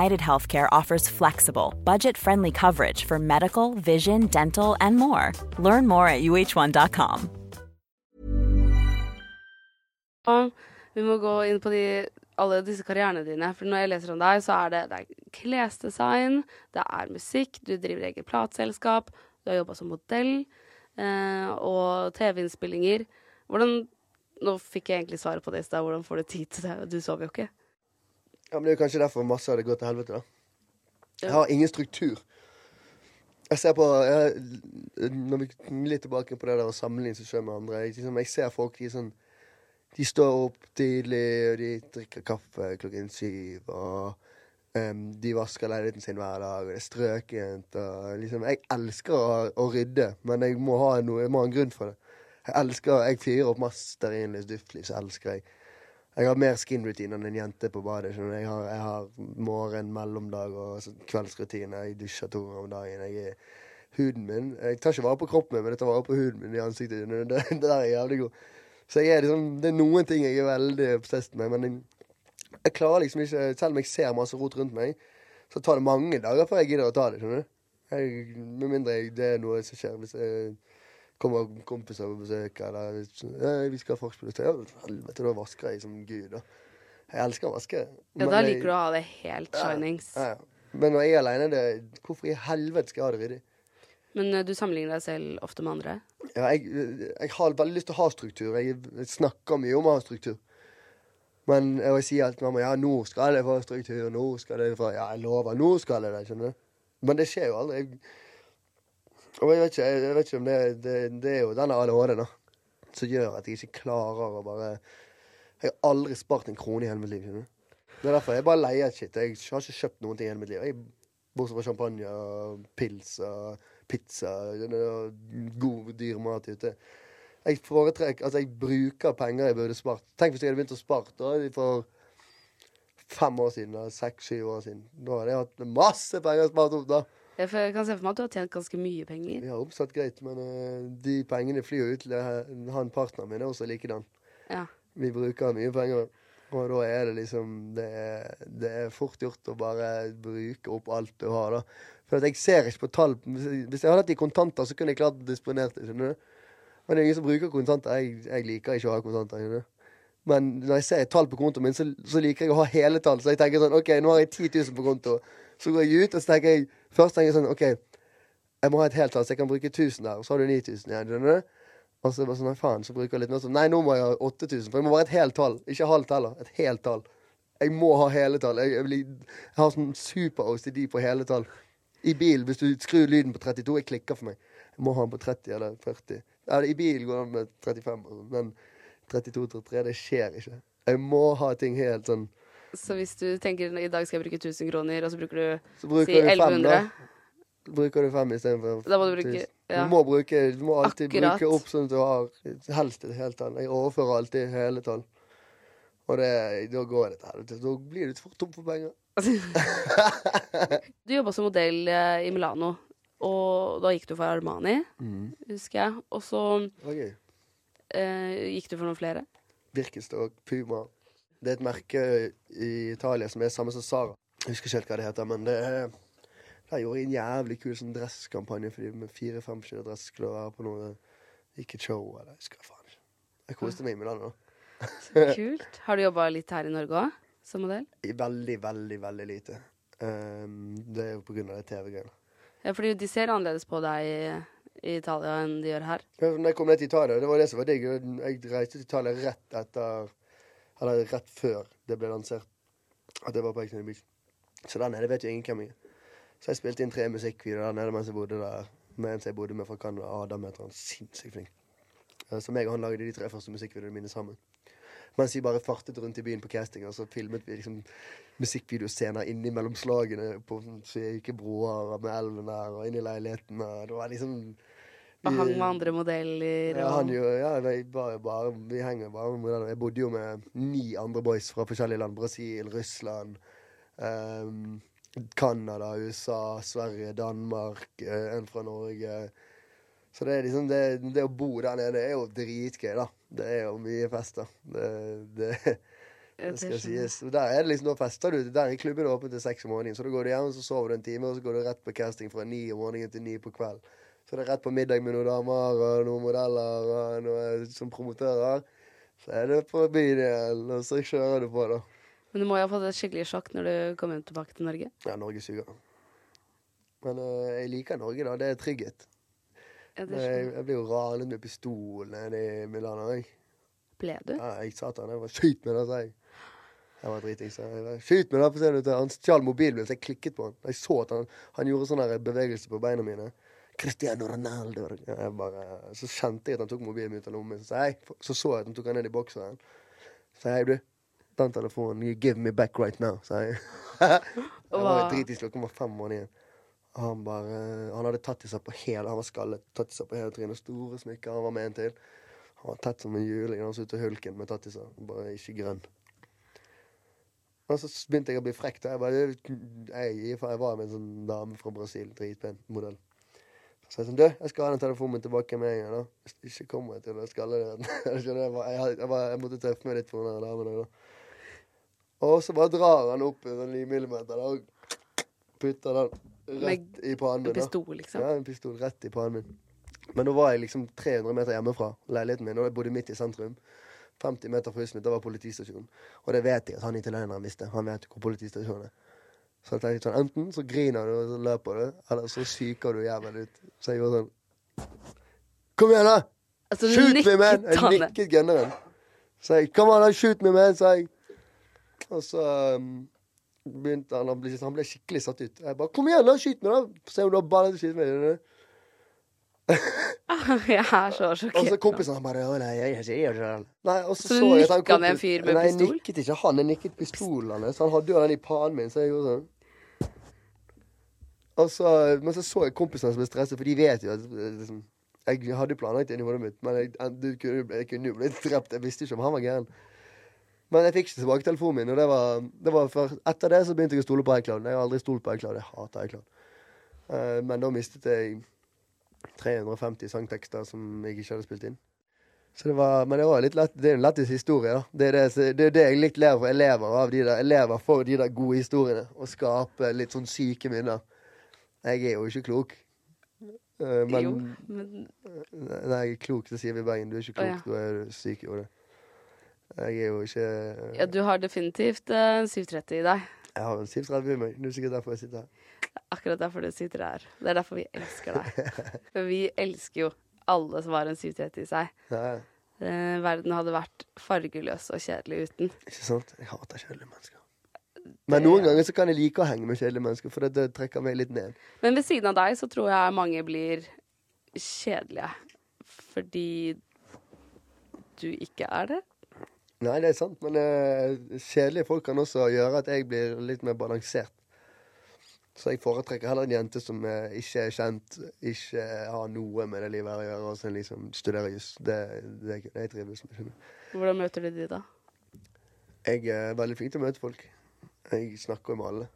United Healthcare offers flexible, budget friendly coverage for medical, vision, dental, and more. Learn more at uh1.com. Vi må gå inn på de, alle disse karrierene dine. For når jeg leser om deg, så er det, det er klesdesign, det er musikk, du driver eget plateselskap, du har jobba som modell, eh, og TV-innspillinger. Hvordan Nå fikk jeg egentlig svaret på det i stad. Hvordan får du tid til det? Du sover jo ikke. Ja, men Det er jo kanskje derfor masse hadde gått til helvete. da. Jeg har ingen struktur. Jeg ser på jeg, Når vi litt tilbake på det der å sammenligne seg sjøl med andre jeg, liksom, jeg ser folk de sånn De står opp tidlig, og de drikker kaffe klokken syv, og um, de vasker leiligheten sin hver dag, og det er strøkent, og liksom Jeg elsker å, å rydde, men jeg må ha noe, jeg må ha en grunn for det. Jeg elsker Jeg fyrer opp masse stearinlys, duftlys, elsker jeg. Jeg har mer skin-routine enn en jente på badet. Jeg har, jeg har morgen, mellomdag og kveldsrutine. Jeg dusjer to ganger om dagen. Jeg huden min Jeg tar ikke vare på kroppen min, men jeg tar vare på huden min i ansiktet. Det, (laughs) det, det der er jævlig god. Så er liksom, det er noen ting jeg er veldig obsessed med, men jeg, jeg klarer liksom ikke Selv om jeg ser masse rot rundt meg, så tar det mange dager før jeg gidder å ta det. skjønner du? Med mindre det er noe som skjer. Hvis jeg kommer kompiser på besøk, eller vi skal ha vorspiel, så ja, helvete, da vasker jeg som gud. da. Jeg elsker å vaske. Ja, da liker du å ha det helt shinings. Ja, ja. Men når jeg er aleine, det Hvorfor i helvete skal jeg ha det ryddig? Men eh, du sammenligner deg selv ofte med andre? Ja, jeg, jeg har veldig lyst til å ha struktur. Jeg, jeg snakker mye om å ha struktur. Men jeg sier alltid mamma ja, nå skal jeg få struktur. Nå skal jeg få Ja, jeg lover, nå skal jeg det. skjønner du? Men det skjer jo aldri. Jeg, og jeg vet ikke, jeg vet ikke om det, det, det er jo denne ADHD-en som gjør at jeg ikke klarer å bare Jeg har aldri spart en krone i hele mitt liv. skjønner? Det er derfor jeg bare leier shit. Jeg har ikke kjøpt noen ting i hele mitt liv. Jeg, bortsett fra champagne og pils og pizza og god, dyr mat ute. Jeg foretrekker Altså, jeg bruker penger jeg burde spart. Tenk hvis jeg hadde begynt å spare da, for fem år siden, seks-syv år siden. Da hadde jeg hatt masse penger spart opp, da. Jeg jeg kan se for meg at du har tjent ganske mye penger. Vi har oppsatt greit, men uh, de pengene flyr jo ut til eh, han partneren min er også likedan. Ja. Vi bruker mye penger, og da er det liksom Det er, det er fort gjort å bare bruke opp alt du har, da. For at jeg ser ikke på tall Hvis jeg- hadde hatt de i kontanter, så kunne jeg klart å disponere det. skjønner du? Men det er ingen som bruker kontanter. Jeg, jeg liker ikke å ha kontanter. skjønner du? Men når jeg ser et tall på kontoen min, så, så liker jeg å ha hele tall. Så jeg tenker sånn OK, nå har jeg 10 000 på konto. Så går jeg ut, og så tenker jeg Først tenker jeg sånn OK, jeg må ha et helt tall, så jeg kan bruke 1000 der, og så har du 9000 igjen. skjønner du? Og så bare sånn, nei faen, så bruker jeg litt mer sånn Nei, nå må jeg ha 8000. For jeg må være et helt tall. Ikke halvt heller. Et helt tall. Jeg må ha hele tall. Jeg, jeg, blir- jeg har sånn super-OCD på hele tall. I bil, hvis du skrur lyden på 32, jeg klikker for meg. Jeg må ha den på 30 eller 40. Eller, I bil går den med 35, sånn, men 32-33, det skjer ikke. Jeg må ha ting helt sånn Så hvis du tenker i dag skal jeg bruke 1000 kroner, og så bruker du Så bruker si du fem, da. Bruker du fem istedenfor Da må du bruke- ja. Du må bruke Du må alltid Akkurat. bruke opp sånn at du har helst et helt tall. Jeg overfører alltid hele tall. Og det, da går det til helvete. Da blir du fort tom for penger. (laughs) Du jobba som modell eh, i Milano, og da gikk du for Armani, Mm. husker jeg. Og så okay. eh, gikk du for noen flere. Birkenstock, Puma. Det er et merke i Italia som er samme som Sara. Jeg husker ikke helt hva det heter, men det er Der gjorde en jævlig kul sånn dresskampanje for de med fire-fem forskjellige dresser skulle være på noe Ikke et show, eller jeg husker faen ikke. Jeg koste meg med Milano. (laughs) Kult. Har du jobba litt her i Norge òg, som modell? Veldig, veldig, veldig lite. Um, det er jo på grunn av det TV-greiene. Ja, fordi de ser annerledes på deg i, i Italia enn de gjør her. Ja, Når jeg kom ned til Italia, det var det som var digg. Jeg reiste til Italia rett etter Eller rett før det ble lansert at det var på Ex Beach. Så der nede vet jo ingen hvem jeg er. Så jeg spilte inn tre musikkvideoer der nede mens jeg bodde der. Med en som jeg bodde med fra Canada. Adam heter han. Sinnssykt flink. Eh, Så meg og han lagde de tre første musikkvideoene mine sammen. Mens vi bare fartet rundt i byen på casting, og så filmet vi liksom musikkvideoscener innimellom slagene på syke broer med elven der, og inn i leiligheten. Og det var liksom Og hang med andre modeller ja, han jo, ja, vi, bare, bare, vi henger bare med modeller. Jeg bodde jo med ni andre boys fra forskjellige land. Brasil, Russland, Canada, um, USA, Sverige, Danmark, eh, en fra Norge. Så det er liksom det, det å bo der nede er jo dritgøy, da. Det er jo mye fester. Det, det, Ja, det skal det sies. Og Der er det liksom, da fester du. Der er klubben åpen til seks om morgenen. Så da går du hjem, så sover du en time, og så går du rett på casting fra ni om morgenen til ni på kveld. Så det er rett på middag med noen damer og noen modeller og noen som promotører. Så er det på byen igjen, og så kjører du på, da. Men du må jo ha fått et skikkelig sjokk når du kommer tilbake til Norge. Ja, Norge suger. Men uh, jeg liker Norge, da. Det er trygghet. Ja, det jeg, jeg. jeg blir jo ranet med pistol nede i Milano. Jeg. Ble du? Ja, jeg satan, jeg var skyt med det, sa jeg. Jeg var driting, så jeg bare, Skyt meg, da! For se, han stjal mobilen min, så jeg klikket på han. Jeg så at han, han gjorde sånne bevegelse på beina mine. Cristiano Ronaldo. Jeg bare, så kjente jeg at han tok mobilen min ut av lommen. Så, jeg, så så jeg at han tok den ned i bokseren. Så jeg, du, den telefonen, you give me back right now, sa jeg. jeg var dritings, klokken var fem måneder igjen. Han bare, han hadde seg på hele, han var skallet, tatt i seg på hele trynet, store smykker, han var med en til. Han var tett som en juling, han så ut til hulken med tatt i seg. bare ikke grønn. Og så begynte jeg å bli frekk. Jeg, bare, jeg, jeg var med en sånn dame fra Brasil, dritpen modell. Så jeg sånn, du, jeg skal ha den telefonen min tilbake med en gang. da. Hvis det ikke kommer jeg til å skalle den. (laughs) jeg, jeg, jeg, jeg, måtte tøffe meg litt for den damen. da. Og så bare drar han opp en sånn 9 millimeter da, og putter den rett i pannen min. En pistol, liksom? Ja, en pistol rett i pannen min. Men nå var jeg liksom 300 meter hjemmefra leiligheten min, og jeg bodde midt i sentrum. 50 meter fra huset mitt, da var politistasjonen. Og det vet jeg at han italieneren visste. Han vet hvor politistasjonen er. Så jeg tenkte sånn, enten så griner du og så løper du, eller så psyker du jævelen ut. Så jeg gjorde sånn Kom igjen, da! Altså, shoot me, man! Jeg nikket gunneren. Så jeg Kom an, shoot me, man! sa jeg. Og så um, begynte han å bli Han ble skikkelig satt ut. Jeg bare Kom igjen, da! Skyt meg, da! Se om du har baller til å skyte meg. (laughs) Jeg er så sjokkert. Og så kompisene bare nei, jeg, jeg, jeg, jeg. Nei, og så, Så så jeg at han han en fyr med nei, pistol? Nei, jeg nikket ikke han. Jeg nikket pistolene. Så Han hadde jo den i panen min, så jeg gjorde sånn. Så, men så så jeg kompisen som ble stresset, for de vet jo at eh, liksom, Jeg hadde planlagt det inni hodet mitt, men jeg, du kunne, jeg kunne jo blitt drept. Jeg visste ikke om han var gæren. Men jeg fikk ikke tilbake telefonen min, og det var, det var for, etter det så begynte jeg å stole på iCloud. Jeg har aldri stolt på iCloud. Jeg hater iCloud. Uh, men da mistet jeg 350 sangtekster som jeg ikke hadde spilt inn. Så det var, men det var litt lett, det er en lættis historie. da. Det er det, det, er det jeg litt ler for. elever av de der, elever får for de der gode historiene. Og skape litt sånn syke minner. Jeg er jo ikke klok. Eh, men Jo, men Nei, jeg er klok, det sier vi i Bergen. Du er ikke Å, klok, da er du syk i hodet. Jeg er jo ikke ja, du har definitivt en uh, 730 i deg. Jeg har en 730 i meg. Det er sikkert derfor jeg sitter her. Akkurat derfor du sitter her. Det er derfor vi elsker deg. For vi elsker jo alle som har en 730 i seg. Ja, Eh, verden hadde vært fargeløs og kjedelig uten. ikke sant? Jeg hater kjedelige mennesker. Men noen ganger så kan jeg like å henge med kjedelige mennesker, for det, det trekker meg litt ned. Men ved siden av deg så tror jeg mange blir kjedelige. Fordi du ikke er det. Nei, det er sant, men uh, kjedelige folk kan også gjøre at jeg blir litt mer balansert. Så jeg foretrekker heller en jente som eh, ikke er kjent, ikke har noe med det livet her å gjøre, og som liksom studerer juss. Det, det det jeg trives med. Hvordan møter du de, da? Jeg er veldig flink til å møte folk. Jeg snakker med alle.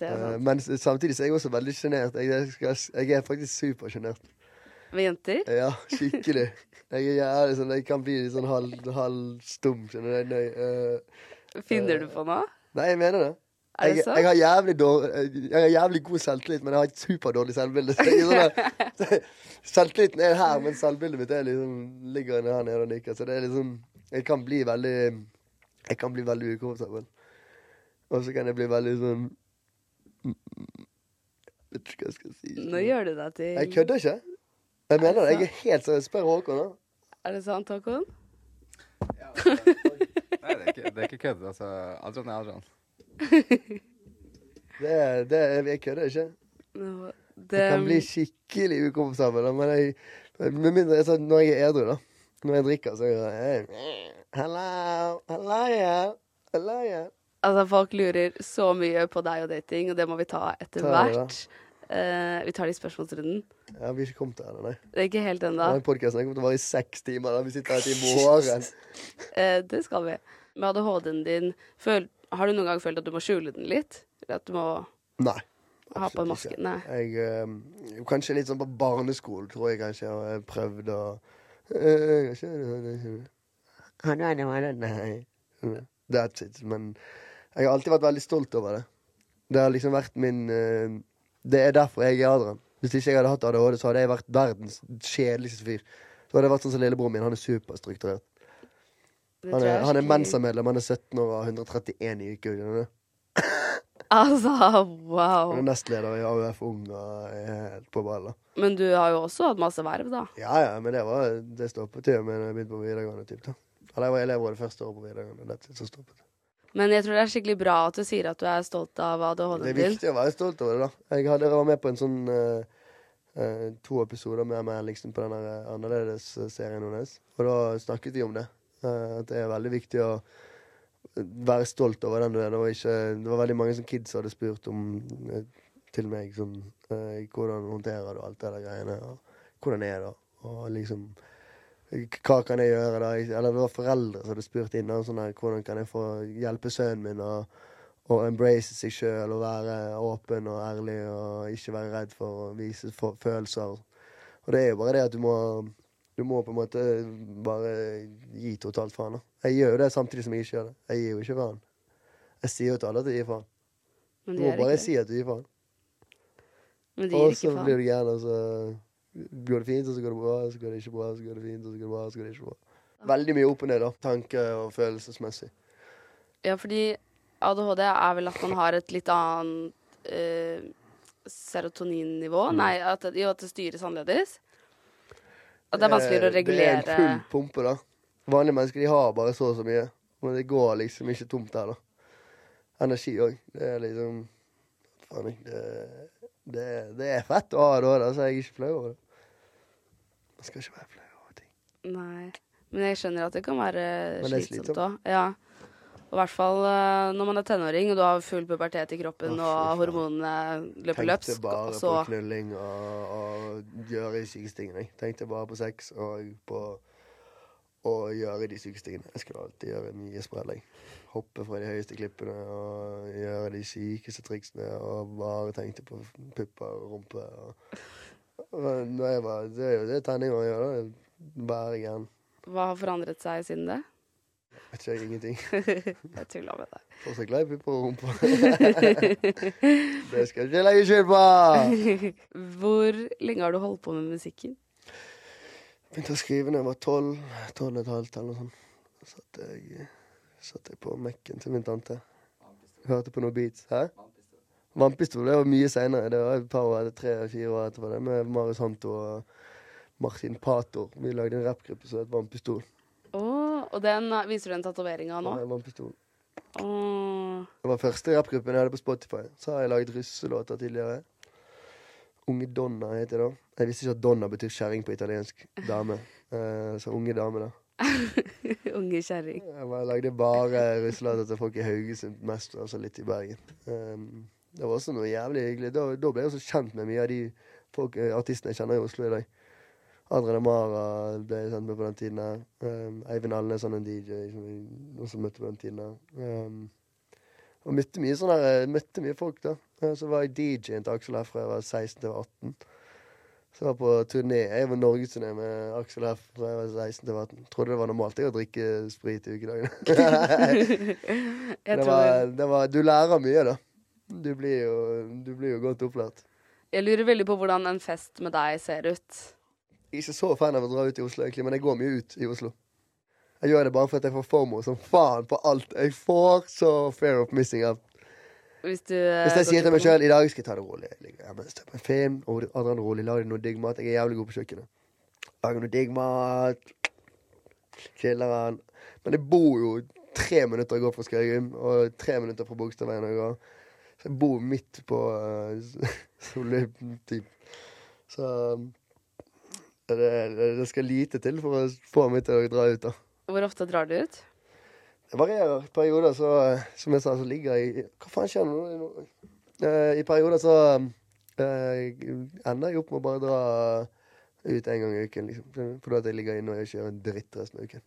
Eh, men samtidig så er jeg også veldig sjenert. Jeg, jeg, er faktisk supersjenert. Med jenter? Ja, skikkelig. Jeg, jævlig sånn, jeg kan bli litt sånn halv, halv stum. Eh, Finner du på noe? nei, jeg mener det. Er det Jeg, jeg, har jævlig dårlig, jeg har jævlig god selvtillit, men jeg har et superdårlig selvbilde. Er sånn (laughs) Selvtilliten er her, men selvbildet mitt er liksom, ligger her nede og nikker. Så det er liksom Jeg kan bli veldig Jeg kan bli veldig ukomfortabel. Og så kan jeg bli veldig sånn Vet ikke hva jeg skal si. Nå gjør du deg til Jeg kødder ikke. Jeg mener det. Jeg er helt seriøs. Spør Håkon, da. Er det sant, Håkon? Nei, det er ikke, det er ikke kødd. Altså, Adrian er Adrian. Det, det, jeg kødder ikke. Det Jeg kan bli skikkelig ukomfortabel. Men jeg, med mindre altså, når jeg er edru, da. Når jeg drikker, så gjør jeg Hello, hello, yeah. Hello, yeah. Altså, folk lurer så mye på deg og dating, og det må vi ta etter hvert. Eh, vi tar det i spørsmålsrunden. Jeg har ikke kommet til det, nei. Det er ikke helt ennå. Podkasten kommer til å vare i seks timer. da Vi sitter her til i morgen. uh, (laughs) det skal vi. Med ADHD-en din, føl, har du noen gang følt at du må skjule den litt? Eller at du må Nei. ha på en maske? Nei. Jeg, øh, kanskje litt sånn på barneskolen, tror jeg kanskje jeg har prøvd å øh. That's it. Men jeg har alltid vært veldig stolt over det. Det har liksom vært min øh, Det er derfor jeg er Adrian. Hvis ikke jeg hadde hatt ADHD, så hadde jeg vært verdens kjedeligste fyr. Så hadde jeg vært sånn som lillebroren min. Han er superstrukturert. Det Han er, han er Mensa-medlem. Han er 17 år og har 131 i IQ. (laughs) Altså, wow. Han er nestleder i AUF Ung og er helt på ballen. Men du har jo også hatt masse verv, da. Ja, ja, men det, var, det stoppet jo med da jeg begynte på videregående. Typ, da. Eller jeg var elevråd det første året på videregående. Det så stoppet. Men jeg tror det er skikkelig bra at du sier at du er stolt av Det ADHD-en er din. viktig å være stolt over det, da. Jeg hadde, jeg var med på en sånn uh, Uh, to episoder med meg liksom, på den eh, annerledes-serien hennes. Og da snakket de om det. Eh, at det er veldig viktig å være stolt over den du er. Det var, ikke, det var veldig mange som kids hadde spurt om eh, til meg sånn Hvordan håndterer du alt det der greiene? Og hvordan er det? Og liksom hva kan jeg gjøre da? Eller det var foreldre som hadde spurt inn da, sånn hvordan kan jeg få hjelpe sønnen min å embrace seg sjøl og være åpen og ærlig og ikke være redd for å vise følelser. Og det er jo bare det at du må du må på en måte bare gi totalt faen. Jeg gjør jo det samtidig som jeg ikke gjør det. Jeg gir jo ikke faen. Jeg sier jo til alle at jeg gir faen. Du må bare si at du gir faen. Og så blir du gæren, og så går det fint, og så går det bra, og så går det ikke bra, og så går det fint, og så går det bra, og så går det ikke bra. Veldig mye opp og ned, da. Tanke- og følelsesmessig. Ja, fordi ADHD er vel at man har et litt annet eh, serotoninnivå. Mm. Nei, at, jo, at det styres annerledes. At det er vanskeligere å regulere Det er en full pumpe, da. Vanlige mennesker de har bare så og så mye. Men det går liksom ikke tomt her, da. Energi òg. Det er liksom Faen, det, det, det er fett å ha det, da, så jeg er ikke flau over det. Man skal ikke være flau over ting. Nei. Men jeg skjønner at det kan være slitsomt. òg. Ja. Og I hvert fall eh, når man er tenåring og du har full pubertet i kroppen oh, og hormonene løper løpsk. Tenkte bare så på knulling og, og gjøre de sykeste tingene. Tenkte bare på sex og på å gjøre de sykeste tingene. Jeg skulle alltid gjøre mye sprell. Hoppe fra de høyeste klippene og gjøre de sykeste triksene og bare tenkte på pupper og rumpe. Og, var, det er jo det tenåringer gjør. Bare gæren. Hva har forandret seg siden det? Vet ikke jeg ingenting. (laughs) jeg tuller med deg. Får seg glad og rumpe. det skal jeg ikke legge skjul på! Hvor lenge har du holdt på med musikken? Begynte å skrive da jeg var tolv, tolv og et halvt eller noe sånt. Så satt jeg, satt jeg på Mac-en til min tante. Hørte på noen beats. Hæ? Vannpistol det var mye seinere. Det var et par år, tre-fire år etterpå. det Med Marius Hanto og Martin Pator. Vi lagde en rappgruppe som het Vannpistol. Å, og den uh, viser du den tatovering av nå? Ja, pistol. Oh. Det var første rappgruppen jeg hadde på Spotify. Så har jeg laget russelåter tidligere. Unge Donna heter det. Jeg visste ikke at Donna betyr kjerring på italiensk. Dame. (laughs) Eh, så unge dame, da. (laughs) Unge kjerring. Jeg lagde bare russelåter til folk i Haugesund mest, og altså litt i Bergen. Um, det var også noe jævlig hyggelig. Da, da ble jeg også kjent med mye av de folk, eh, artistene jeg kjenner i Oslo i dag. Adrian Amara ble kjent med på den tiden. Um, Eivind Alnes, han er en DJ som vi også møtte på den tiden. Um, og møtte mye sånne, her, møtte mye folk, da. Eh, Så var jeg DJ-en til Aksel F fra jeg var 16 til 18. Så jeg var på turné. Jeg var norgesturné med Aksel F fra jeg var 16 til jeg var 18. Trodde det var normalt jeg å drikke sprit i ukedagene. (laughs) Det, var, det var Du lærer mye, da. Du blir jo, du blir jo godt opplært. Jeg lurer veldig på hvordan en fest med deg ser ut. Jeg er ikke så fan av å dra ut i Oslo, egentlig, men jeg går mye ut i Oslo. Jeg gjør det bare fordi jeg får FOMO som faen på alt. Jeg får så fair of missing out. Hvis du eh, Hvis jeg sier til meg sjøl i dag skal jeg ta det rolig, jeg hjemme, ser på en film, og andre rolig, lag deg noe digg mat. Jeg er jævlig god på kjøkkenet. Lager noe digg mat, chiller'n. Men jeg bor jo tre minutter jeg går fra Skøyum, og tre minutter fra Bogstadveien Jeg går. Så jeg bor midt på (laughs) uh, Solli, typ. Så det, det, det skal lite til for å få meg til å dra ut, da. Hvor ofte drar du ut? Det varierer. I perioder så, som jeg sa, så ligger jeg Hva faen skjer nå? Eh, I perioder så eh, ender jeg opp med å bare dra ut en gang i uken, liksom. Fordi at jeg ligger inne og ikke gjør en dritt resten av uken.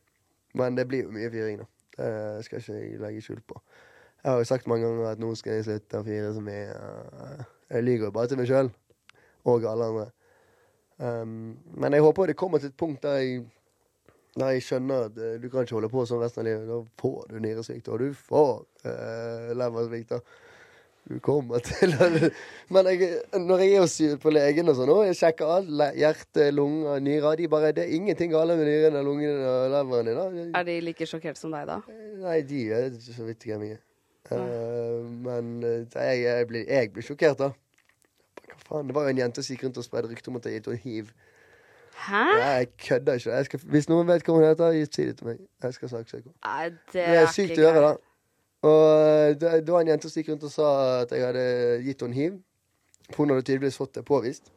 Men det blir jo mye fyring, da. Det skal ikke jeg legge skjul på. Jeg har jo sagt mange ganger at nå skal jeg slutte å fyre mye. eh, Jeg lyver bare til meg sjøl. Og alle andre. Um, men jeg håper det kommer til et punkt der jeg der jeg skjønner at eh, du kan ikke holde på sånn resten av livet. Da får du nyresvikt, og du får uh, leversvikt. Du kommer til (laughs) Men jeg, når jeg er hos på legen og sånn, og jeg sjekker alt, hjerte, lunger, nyrer de bare, Det er ingenting galt med nyrene, lungene og leveren din. Er de like sjokkert som deg, da? Nei, de er så vidt jeg er. Eh, men eh, jeg, jeg, blir, jeg blir sjokkert, da. Hva faen? Det var jo en jente som gikk rundt og spredde rykter om at jeg gitt henne hiv. Hæ? Nei, jeg kødder ikke. Jeg skal, hvis noen vet hva hun heter, si det til meg. Jeg skal saksøke henne. Nei, det er sykt å gjøre, da. Og eh, det, det var en jente som gikk rundt og sa at jeg hadde gitt henne hiv. Hun hadde tydeligvis fått det påvist.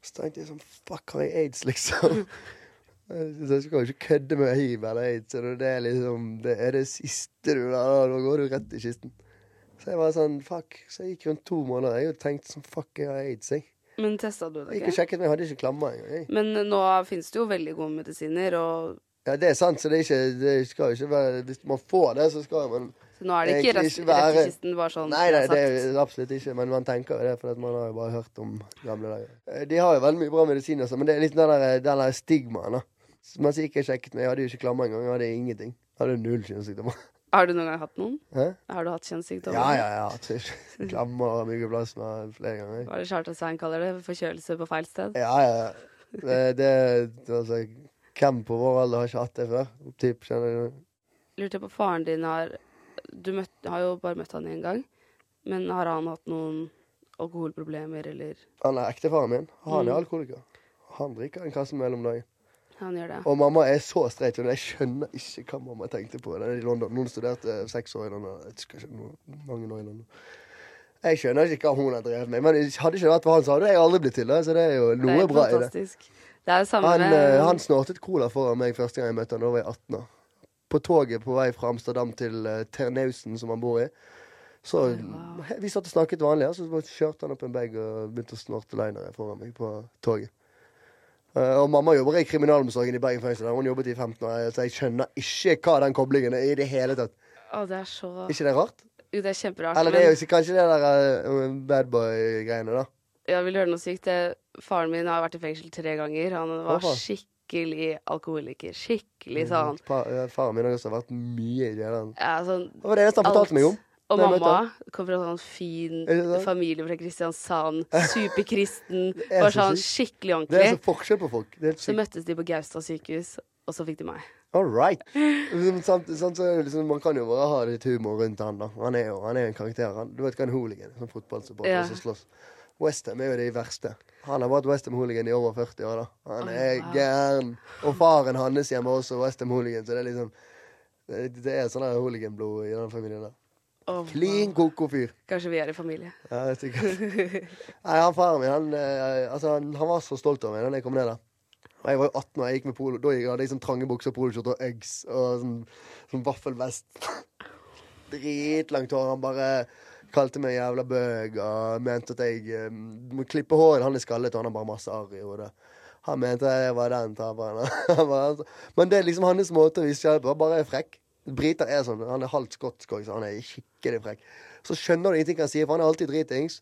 Så tenkte jeg sånn Fuck, har jeg aids, liksom? (laughs) Så jeg skal ikke kødde med hiv eller aids. Det er liksom Det er det siste du Da går du rett i kisten. Så jeg var sånn Fuck. Så jeg gikk rundt to måneder jeg og tenkte sånn Fuck, jeg har aids, jeg. Men testa du det Jeg gikk og ikke? sjekket, men jeg hadde ikke klammer engang. jeg. Men nå finnes det jo veldig gode medisiner, og Ja, det er sant, så det, er ikke, det skal jo ikke være Hvis man får det, så skal man så nå er det ikke Egentlig rett, ikke rett i kisten, bare sånn Nei, nei, det er er absolutt ikke, men man tenker jo det, for at man har jo bare hørt om gamle dager. Eh, De har jo veldig mye bra medisin, også, men det er litt den der, den der stigmaen, da. Mens jeg ikke sjekket meg, jeg hadde jo ikke klammer engang, jeg hadde ingenting. Jeg hadde null kjønnssykdommer. Har du noen gang hatt noen? Hæ? Har du hatt kjønnssykdommer? Ja, ja, ja. så- (laughs) Klammer og mykoplasma flere ganger. Hva er det Charter-Svein kaller det? Forkjølelse på feil sted? Ja, ja. Det, det, altså, hvem på vår alder har ikke hatt det før? Typ, kjenner du? Lurte på faren din har Du møtt, har jo bare møtt han én gang, men har han hatt noen alkoholproblemer, eller Han er ektefaren min. Han er Mm. alkoholiker. Han drikker en kasse mellom dagen. Han gjør det? Og mamma er så streit. og Jeg skjønner ikke hva mamma tenkte på. Det er i London. Noen studerte seks år i London. Jeg noe- mange år i London. Jeg skjønner ikke hva hun har drevet med. Men hadde ikke vært for han, så hadde jeg aldri blitt til det. Så det er jo Det er noe bra i det. fantastisk. Det er jo samme Han, med eh, han snortet cola foran meg første gang jeg møtte han. Da var jeg 18 år. På toget på vei fra Amsterdam til uh, Ternausen, som han bor i. Så wow. Vi satt og snakket vanlig, og så kjørte han opp en bag og begynte å snorte liner foran meg på toget. Eh, og mamma jobber i kriminalomsorgen i Bergen fengsel. Hun jobbet i 15 år, så jeg skjønner ikke hva den koblingen er i det hele tatt. Å, det er så ikke det rart? Jo, det er kjemperart. Eller det er jo kanskje det der uh, badboy-greiene, da. Ja, vil høre noe sykt. Faren min har vært i fengsel tre ganger. Han var Hvorfor? skikkelig alkoholiker. Skikkelig sånn. Pa, ja, faren min har også vært mye i det. Ja, sånn Det var det eneste han fortalte meg om. Og Nei, mamma kom fra en sånn fin familie fra Kristiansand. (laughs) Superkristen. Var sånn skikkelig ordentlig. Det er så forskjell på folk. Det Så møttes de på Gaustad sykehus, og så fikk de meg. All right. Sånn, samt så liksom, man kan jo bare ha litt humor rundt han da. Han er jo han er en karakter. Han, du vet hva en hooligan? Sånn fotballsupporter Ja. som slåss. Westham er jo de verste. Han har vært Westham-hooligan i over 40 år. da Han er wow. gæren. Og faren hans hjemme er også Westham-hooligan, så det er liksom Det, det er sånn hooligan-blod i den familien der. Å, Klin koko fyr. Kanskje vi er i familie. Ja, det er sikkert. Nei, han faren min, han, eh, altså, han, han var så stolt av meg da jeg kom ned der. Og jeg var jo 18 og jeg gikk med polo. Da gikk- hadde jeg sånn trange bukser, poloskjorte og eggs og sånn, sånn vaffelvest. Dritlangt hår. Han bare kalte meg jævla bøg og mente at jeg um, må klippe håret. Han er skallet, og han har bare masse arr i hodet. Han mente jeg var den taperen. (laughs) Altså- Men det er liksom hans måte å vise hjelp på. Bare er frekk. Briter er sånn. Han er halvt skotsk òg, så han er skikkelig frekk. Så skjønner du ingenting han sier, for han er alltid dritings.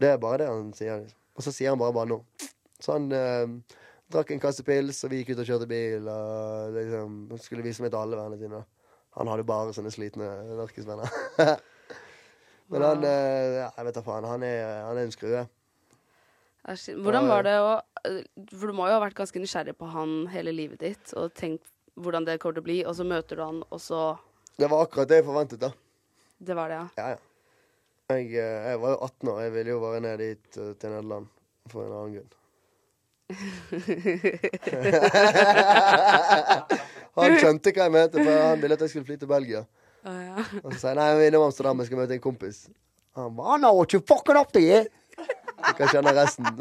Det er bare det han sier. liksom. Og så sier han bare bare noe. Så han eh, drakk en kasse pils, og vi gikk ut og kjørte bil. Og liksom, skulle vise meg til alle vennene sine. Han hadde bare sånne slitne narkisvenner. (laughs) Men han eh, Jeg vet da faen. Han er, han er en skrue. Hvordan var det å For du må jo ha vært ganske nysgjerrig på han hele livet ditt og tenkt hvordan det kommer til å bli, og så møter du han, og så Det var akkurat det jeg forventet, da. Det var det, ja. Ja, ja. Jeg, eh, jeg var jo 18 år. Jeg ville jo bare ned dit eh, til Nederland for en annen grunn. (laughs) han skjønte hva jeg mente, for han ville at jeg skulle fly til Belgia. Å, ja. Og så sa jeg nei, jeg er innom Amsterdam, jeg skal møte en kompis. Han bare no, what you fucking up to, you. Du kan kjenne resten. (laughs)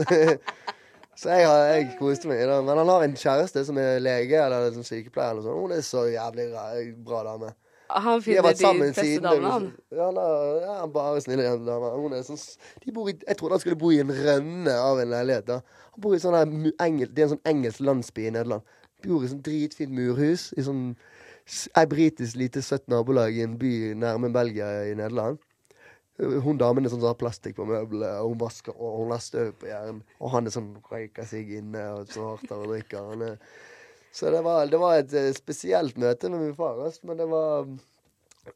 så jeg, har, jeg koste meg. Da. Men han har en kjæreste som er lege eller som sykepleier. Eller sånn. Hun er så jævlig ra- bra dame. Han finner de sammen beste damene, han. Ja, han ja, bare snille damer. Er sånn de bor i, Jeg trodde han skulle bo i en rønne av en leilighet. da Han bor i sånn engel, Det er en sånn engelsk landsby i Nederland. Bor i sånn dritfint murhus i sånn Ei britisk lite søtt nabolag i en by nærme Belgia i Nederland. Hun damen er sånn som har plastikk på møbelet og hun vasker og hun har støv på hjernen. Og han er sånn røyker seg inne og snorter og drikker. Han er, så det var, det var et eh, spesielt møte med min far. Men det var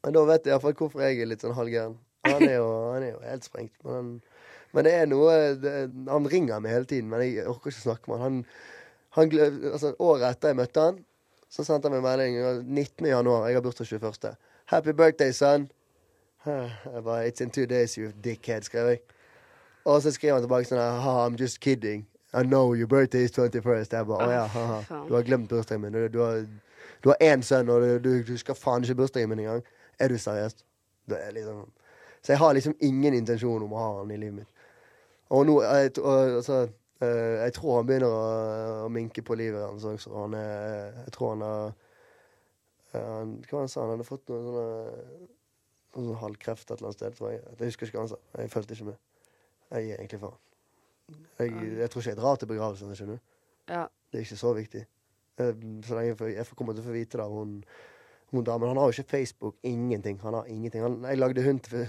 men da vet jeg iallfall hvorfor jeg er litt sånn halvgæren. Han han er jo helt sprengt. Men, han, men det er noe det, Han ringer meg hele tiden, men jeg orker ikke snakke med han. han, han altså, året etter jeg møtte han, så sendte han meg melding 19. januar. Jeg har bursdag 21. Happy birthday, son. Jeg (laughs) bare, It's in two days, you dickhead, skrev jeg. Og så skriver han tilbake sånn Haha, I'm just kidding. I know your birthday is 21st. Jeg bare, Å ja, ha, ha. Du har glemt bursdagen min. Du, du har én sønn, og du, du, du skal faen ikke bursdagen min engang. Er du seriøs? Det er liksom Så jeg har liksom ingen intensjon om å ha han i livet mitt. Og nå jeg, altså, eh, jeg tror han begynner å, å minke på livet hans også. Han er Jeg tror han har eh, han, Hva var det han sa? Han hadde fått noen sånne noe sånn halvkreft et eller annet sted, tror jeg. Jeg husker ikke hva han sa. Jeg fulgte ikke med. Jeg gir egentlig faen. Jeg, jeg tror ikke jeg drar til begravelsen, skjønner du. Ja. Det er ikke så viktig. Eh, Så lenge jeg, får, jeg får- kommer til å få vite det av hun, hun damen. Han har jo ikke Facebook. Ingenting. Han har ingenting. Han, jeg, lagde hund til,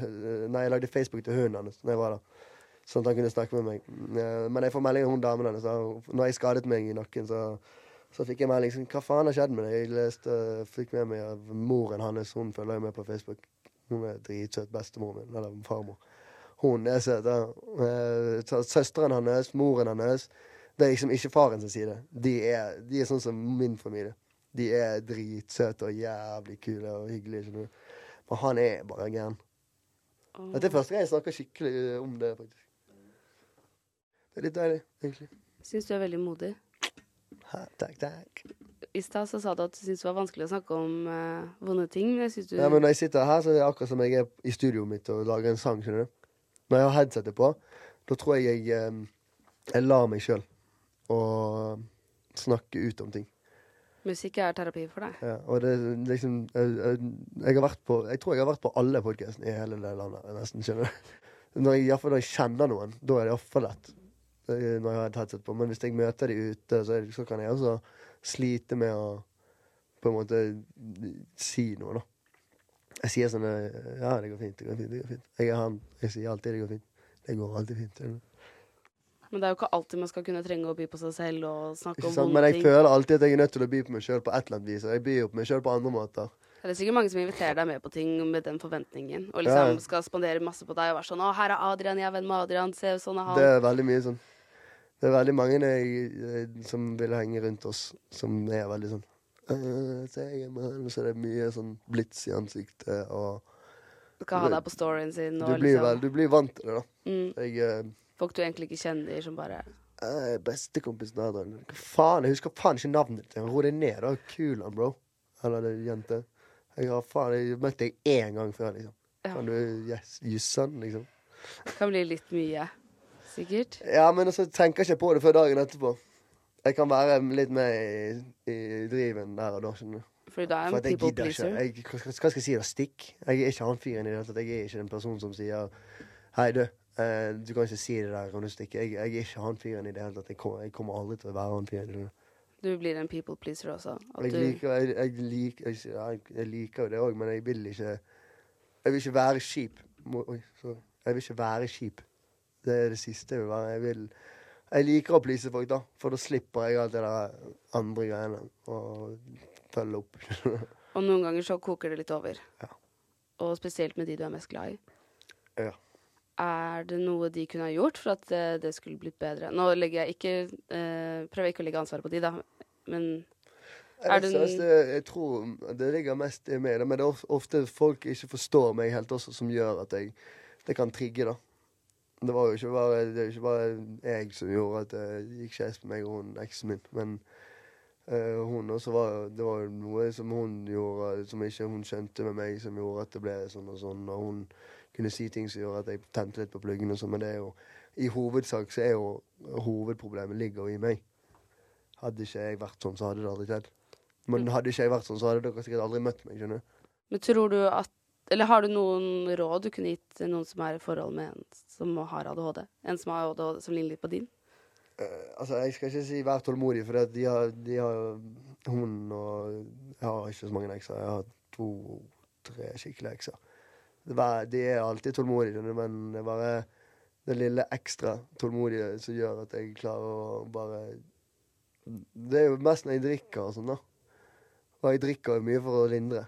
nei, jeg lagde Facebook til hunden hans når jeg var der. Sånn at han kunne snakke med meg. Eh, Men jeg får melding av hun damen hennes. Når jeg skadet meg i nakken, så, så fikk jeg melding sånn Hva faen har skjedd med deg? Jeg leste, fikk med meg av moren hans. Hun følger jo med på Facebook. Hun er dritsøt. Bestemoren min. Eller farmor. Hun er søt. ja. Eh, så Søsteren hans, moren hans Det er liksom ikke faren sin side. De er, de er sånn som min familie. De er dritsøte og jævlig kule og hyggelige. skjønner du. Men han er bare gæren. Dette er første gang jeg snakker skikkelig eh, om det, faktisk. Det er litt deilig, egentlig. Syns du er veldig modig. Ha, takk, takk. I stad så sa du at du syntes det var vanskelig å snakke om uh, vonde ting. Men jeg du Ja, men når jeg sitter her, så er det akkurat som jeg er i studioet mitt og lager en sang. skjønner du? Når jeg har headsetet på, da tror jeg jeg, eh, jeg lar meg sjøl og snakke ut om ting. musikk er terapi for deg. Ja, og det liksom jeg, jeg, jeg har vært på Jeg tror jeg har vært på alle podkastene i hele det landet, nesten. skjønner du? (laughs) Når jeg, når jeg kjenner noen, da er det iallfall lett. eh, Når jeg har et headset på. Men hvis jeg møter de ute, så, så kan jeg også slite med å på en måte si noe, da. Jeg sier sånn Ja, det går fint, det går fint. det går fint. Jeg er han. Jeg sier alltid det går fint. Det går alltid fint. Men det er jo ikke alltid man skal kunne trenge å by på seg selv og snakke om vonde Men jeg føler alltid at jeg er nødt til å by på meg sjøl på et eller annet vis. Og jeg byr på meg sjøl på andre måter. Det er sikkert mange som inviterer deg med på ting med den forventningen. Og liksom ja. skal spandere masse på deg og være sånn 'Å, her er Adrian, jeg er venn med Adrian. Se, sånn er han.' Det er veldig mye sånn Det er veldig mange jeg, eh, som vil henge rundt oss, som er veldig sånn «Øh, Se, jeg er Så det er mye sånn blits i ansiktet og Skal ha deg på storyen sin. du blir, liksom, vel, du blir vant til det, da. mm, Jeg eh, folk du egentlig ikke kjenner, som bare er bestekompisen Adrian. Hva faen? Jeg husker faen ikke navnet ditt. Ro deg ned, da. Kulan, bro. Eller det jente. Jeg har faen Jeg har møtt deg én gang før, liksom. Kan du yes, jusse Det liksom? kan bli litt mye. Sikkert. Ja, men så tenker jeg ikke på det før dagen etterpå. Jeg kan være litt med i, i driven der og da, skjønner du. Fordi du er en people pleaser. Jeg, hva hva skal jeg si da? Stikk? Jeg er ikke han fyren i det hele tatt. Jeg er ikke en person som sier Hei, du. Eh, du kan ikke si det der, kan du stikke? Jeg, jeg er ikke han fyren i det hele tatt. Jeg kommer, jeg kommer aldri til å være han fyren. du. Blir en people pleaser også. Jeg liker, jeg, jeg, liker, jeg liker jo det òg, men jeg vil ikke Jeg vil ikke være kjip. Oi, sorry. Jeg vil ikke være kjip. Det er det siste jeg vil være. Jeg, vil, jeg liker å please folk, da. For da slipper jeg alt det der andre greiene. Og følge opp. (laughs) og noen ganger så koker det litt over. Ja. Og spesielt med de du er mest glad i. Ja. Er det noe de kunne ha gjort for at eh, det skulle blitt bedre? Nå legger jeg ikke eh, prøver jeg ikke å legge ansvaret på de, da. Men Er det altså, jeg tror det ligger mest i meg, men det er ofte folk ikke forstår meg helt også, som gjør at jeg, det kan trigge. da. Det var jo ikke bare, det ikke bare jeg som gjorde at det gikk skeis med meg og hun eksen min, men uh, hun også var Det var jo noe som hun gjorde som ikke hun skjønte med meg, som gjorde at det ble sånn og sånn. Og hun kunne si ting som gjorde at jeg tente litt på pluggene og sånn, men det er jo i hovedsak så er jo hovedproblemet ligger i meg. Hadde ikke jeg vært sånn, så hadde det aldri skjedd. Men hadde ikke jeg vært sånn, så hadde dere sikkert aldri møtt meg. skjønner? Men tror du at Eller har du noen råd du kunne gitt noen som er i forhold med en som har ADHD? En som har ADHD som ligner litt på din? Uh, altså, Jeg skal ikke si vær tålmodig, for de har, de har hun og Jeg har ikke så mange ekser. Jeg har to-tre skikkelige ekser. De er alltid tålmodige, men det er bare det lille ekstra tålmodige som gjør at jeg klarer å bare Det er jo mest når jeg drikker og sånn, da. Og jeg drikker jo mye for å lindre.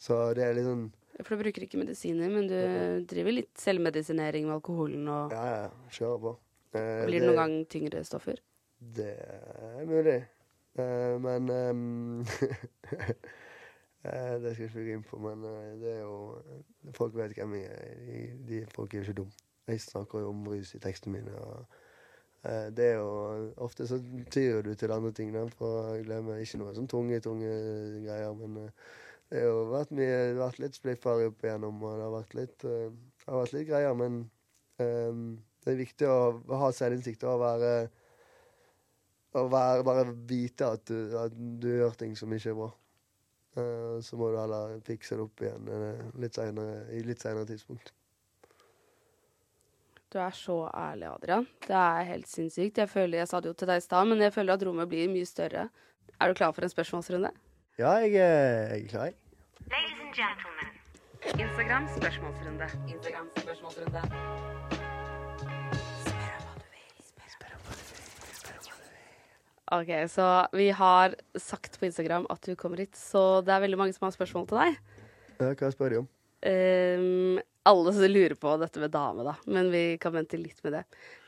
Så det er litt sånn For du bruker ikke medisiner, men du driver litt selvmedisinering med alkoholen og Ja, ja, kjører på. Eh, Blir det noen gang tyngre stoffer? Det er mulig. Eh, men um, (laughs) eh, Det skal jeg ikke gå inn på, men eh, det er jo Folk vet hvem jeg er. De, de folk er jo ikke dumme. Jeg snakker jo om rus i tekstene mine. Og, Eh, det er jo Ofte så tyr du til andre ting da, for å glemme ikke noe sånn tunge, tunge greier. Men eh, det har vært, mye, det har vært litt spliffere opp igjennom, og det har vært litt, uh, har vært litt greier. Men um, det er viktig å ha selvinnsikt og være å være, bare vite at du, at du gjør ting som ikke er bra. Uh, så må du heller fikse det opp igjen uh, litt senere, i litt senere tidspunkt. Du er så ærlig, Adrian. Det er helt sinnssykt. Jeg føler, jeg sa det jo til deg i stad, men jeg føler at rommet blir mye større. Er du klar for en spørsmålsrunde? Ja, jeg, er- jeg er klar. jeg. Ladies and gentlemen, Instagram spørsmålsrunde. Instagram spørsmålsrunde. OK, så vi har sagt på Instagram at du kommer hit, så det er veldig mange som har spørsmål til deg. Ja, hva spør de om? Um, alle som lurer på dette med dame, da, men vi kan vente litt med det.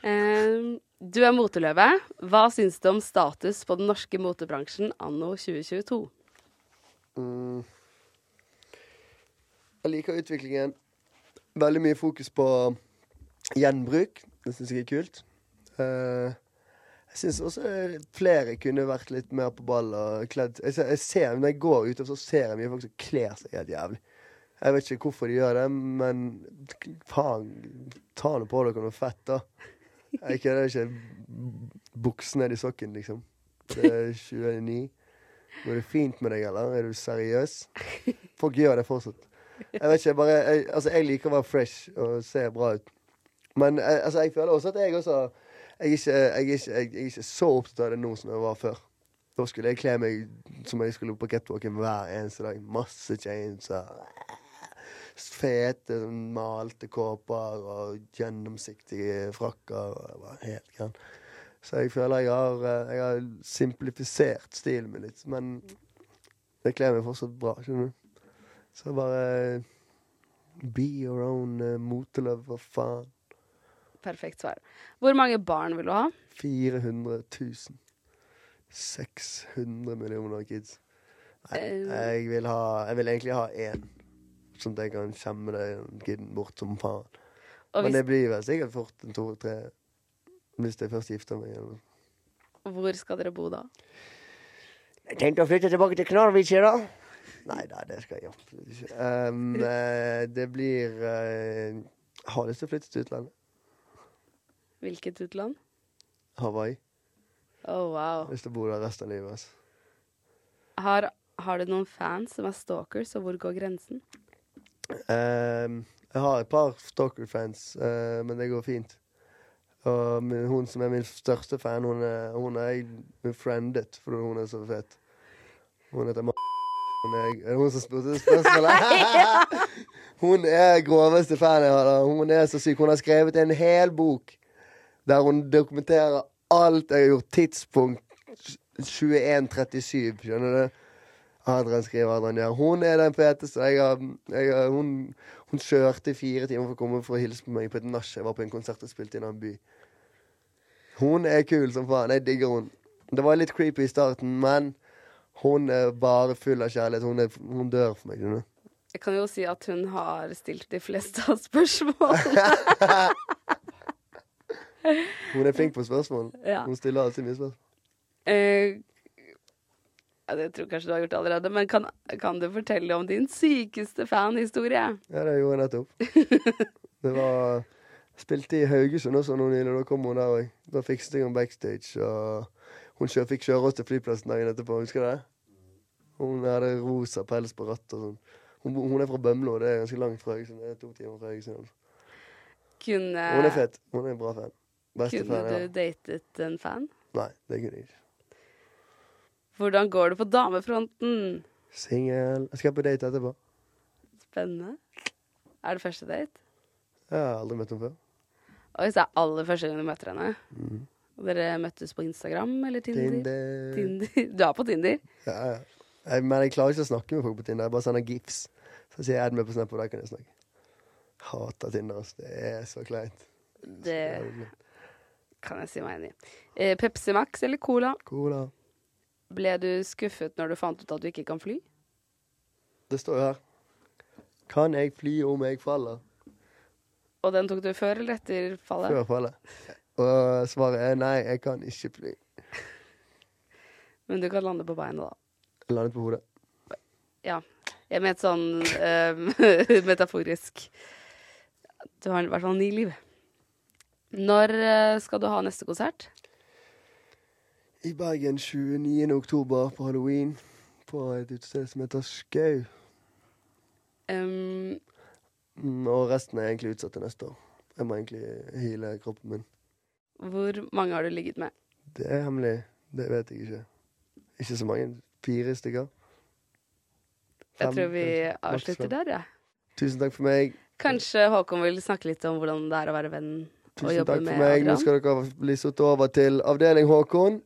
Um, du er moteløve. Hva syns du om status på den norske motebransjen anno 2022? Mm. Jeg liker utviklingen. Veldig mye fokus på gjenbruk. Det syns jeg er kult. Uh, jeg syns også flere kunne vært litt mer på ball og kledd jeg ser, jeg ser, Når jeg går ute, så ser jeg mye folk som kler seg helt jævlig. Jeg vet ikke hvorfor de gjør det, men faen, ta nå på dere noe fett, da. Jeg kødder ikke, det er ikke buks ned i sokken, liksom. Det er (laughs) 29. Går det fint med deg, eller? Er du seriøs? Folk gjør det fortsatt. Jeg vet ikke, bare jeg, Altså, jeg liker å være fresh og se bra ut. Men jeg, altså, jeg føler også at jeg også jeg er, ikke, jeg, er ikke, jeg er ikke så opptatt av det nå som jeg var før. Da skulle jeg kle meg som jeg skulle på catwalken hver eneste dag. Masse chains og fete, malte kåper og gjennomsiktige frakker. Og jeg var helt gæren. Så jeg føler jeg har, eh, jeg har simplifisert stilen min litt. Men det kler meg fortsatt bra, skjønner du. Så bare be your own uh, moteløv, hva faen. Perfekt svar. Hvor mange barn vil du ha? 400 000. 600 millioner kids. Nei, Eh. jeg vil, ha, jeg vil egentlig ha én. Sånn at jeg kan skjemme den kiden bort som faen. Men det blir vel sikkert fort en to-tre hvis jeg først gifter meg. Eller. hvor skal dere bo da? Jeg tenkte å flytte tilbake til Knarvik, da. Nei da, det skal jeg absolutt ikke. Um, (laughs) eh, det blir uh, Jeg har lyst til å flytte til utlandet. Hvilket utland? Hawaii. Oh, wow. Lyst til å bo der resten av livet. Altså. Har, har du noen fans som er stalkers, og hvor går grensen? Um, jeg har et par Stalker-fans, uh, men det går fint. Og min, hun som er min største fan, hun er, hun er befriendet fordi hun er så fet. Hun heter Ma... Hun er, er det hun som spurte spørsmålet? (laughs) (laughs) hun er groveste fan jeg har. Hun er så syk. Hun har skrevet en hel bok der hun dokumenterer alt jeg har gjort. Tidspunkt 2137, skjønner du? Adrian skriver Adrian gjør. Hun er den feteste. Jeg har, jeg har, hun, hun kjørte i fire timer for å komme for å hilse på meg på et nach. Jeg var på en konsert og spilte i en annen by. Hun er kul som faen. Jeg digger hun. Det var litt creepy i starten, men hun er bare full av kjærlighet. Hun, er, hun dør for meg. skjønner? Jeg kan jo si at hun har stilt de fleste av spørsmålene. (laughs) Hun er flink på spørsmål. Ja. Hun stiller alltid mye spørsmål. Eh, ja, det tror jeg kanskje du har gjort allerede, men kan, kan du fortelle om din sykeste fanhistorie? Ja, det gjorde jeg nettopp. (laughs) Det var Spilte i Haugesund også nå nylig. Da kom hun der òg. Da fikset jeg henne backstage. Og hun kjør, fikk kjøre oss til flyplassen dagen etterpå. Husker du det? Hun hadde rosa pels på rattet og sånn. Hun, hun er fra Bømlo, det er ganske langt fra Haugesund. Det er to timer fra Haugesund. Kunne, Hun er fet. Hun er en bra fan. Beste kunne fan jeg du datet en fan? Nei, det kunne jeg ikke. Hvordan går det på damefronten? Singel. Jeg skal på date etterpå. Spennende. Er det første date? Jeg har aldri møtt henne før. Oi, så er aller første gang du møter henne. Mm. Og dere møttes på Instagram eller Tinder? Tinder. Tinder. Du er på Tinder? Ja, ja. Jeg, men jeg klarer ikke å snakke med folk på Tinder. Jeg bare sender gifs. Så sier jeg add meg på Snap, og der kan jeg snakke. Hater Tinder, altså. Det er så kleint. Det kan jeg si meg enig i. Eh, Pepsi Max eller Cola? Cola. Ble du skuffet når du fant ut at du ikke kan fly? Det står jo her. Kan jeg fly om jeg faller? Og den tok du før eller etter fallet? Før fallet. Og svaret er nei, jeg kan ikke fly. (laughs) Men du kan lande på beina, da. Lande på hodet. Ja. Jeg mente sånn uh, (laughs) metaforisk. Du har i hvert fall ni liv. Når eh, skal du ha neste konsert? I Bergen 29. oktober på halloween. På et utested som heter Skau. Um, Mm, Og resten er egentlig utsatt til neste år. Jeg må egentlig heale kroppen min. hvor mange har du ligget med? Det er hemmelig. Det vet jeg ikke. Ikke så mange. Fire stykker. Jeg tror vi avslutter der, jeg. Tusen takk for meg. Kanskje Håkon vil snakke litt om hvordan det er å være venn og Tusen jobbe takk for meg. Nå skal dere bli satt over til avdeling Håkon.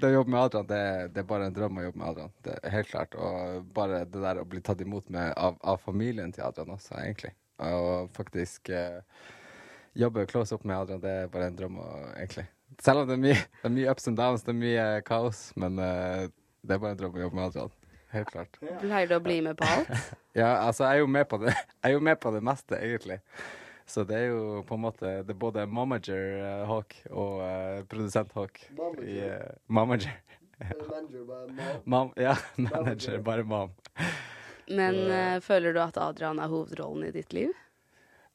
Det å jobbe med Adrian, det, det er bare en drøm å jobbe med Adrian. Det helt klart. Og bare det der å bli tatt imot med, av, av familien til Adrian også, egentlig. Og faktisk eh, jobbe close up med Adrian, det er bare en drøm, å- egentlig. Selv om det er mye, det er mye ups and downs, det er mye kaos, men eh, det er bare en drøm å jobbe med Adrian. Helt klart. Pleier du å bli med på alt? (laughs) Ja, altså, jeg er jo med på det, jeg er jo med på det meste, egentlig. Så det er jo på en måte Det er både momager eh, Hawk og uh, produsent Hawk. Momager? I, eh, momager. (laughs) Mam, ja, manager. Bare mam. Men uh, føler du at Adrian er hovedrollen i ditt liv?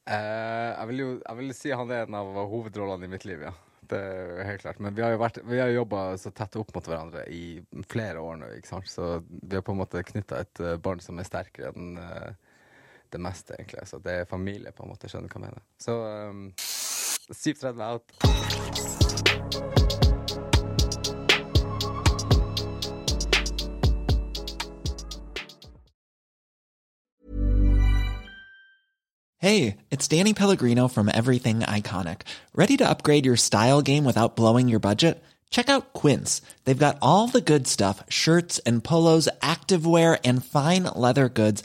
Eh, jeg vil jo jeg vil si han er en av hovedrollene i mitt liv, ja. Det er jo helt klart. Men vi har jo, vært- vi har jobba så tett opp mot hverandre i flere år nå, ikke sant. Så vi har på en måte knytta et barn som er sterkere enn eh, det meste, egentlig. Så det er familie, på en måte. Skjønner hva jeg mener. Så um, 730 out. Hey, it's Danny Pellegrino from Everything Iconic. Ready to upgrade your style game without blowing your budget? Check out Quince. They've got all the good stuff shirts and polos, activewear, and fine leather goods,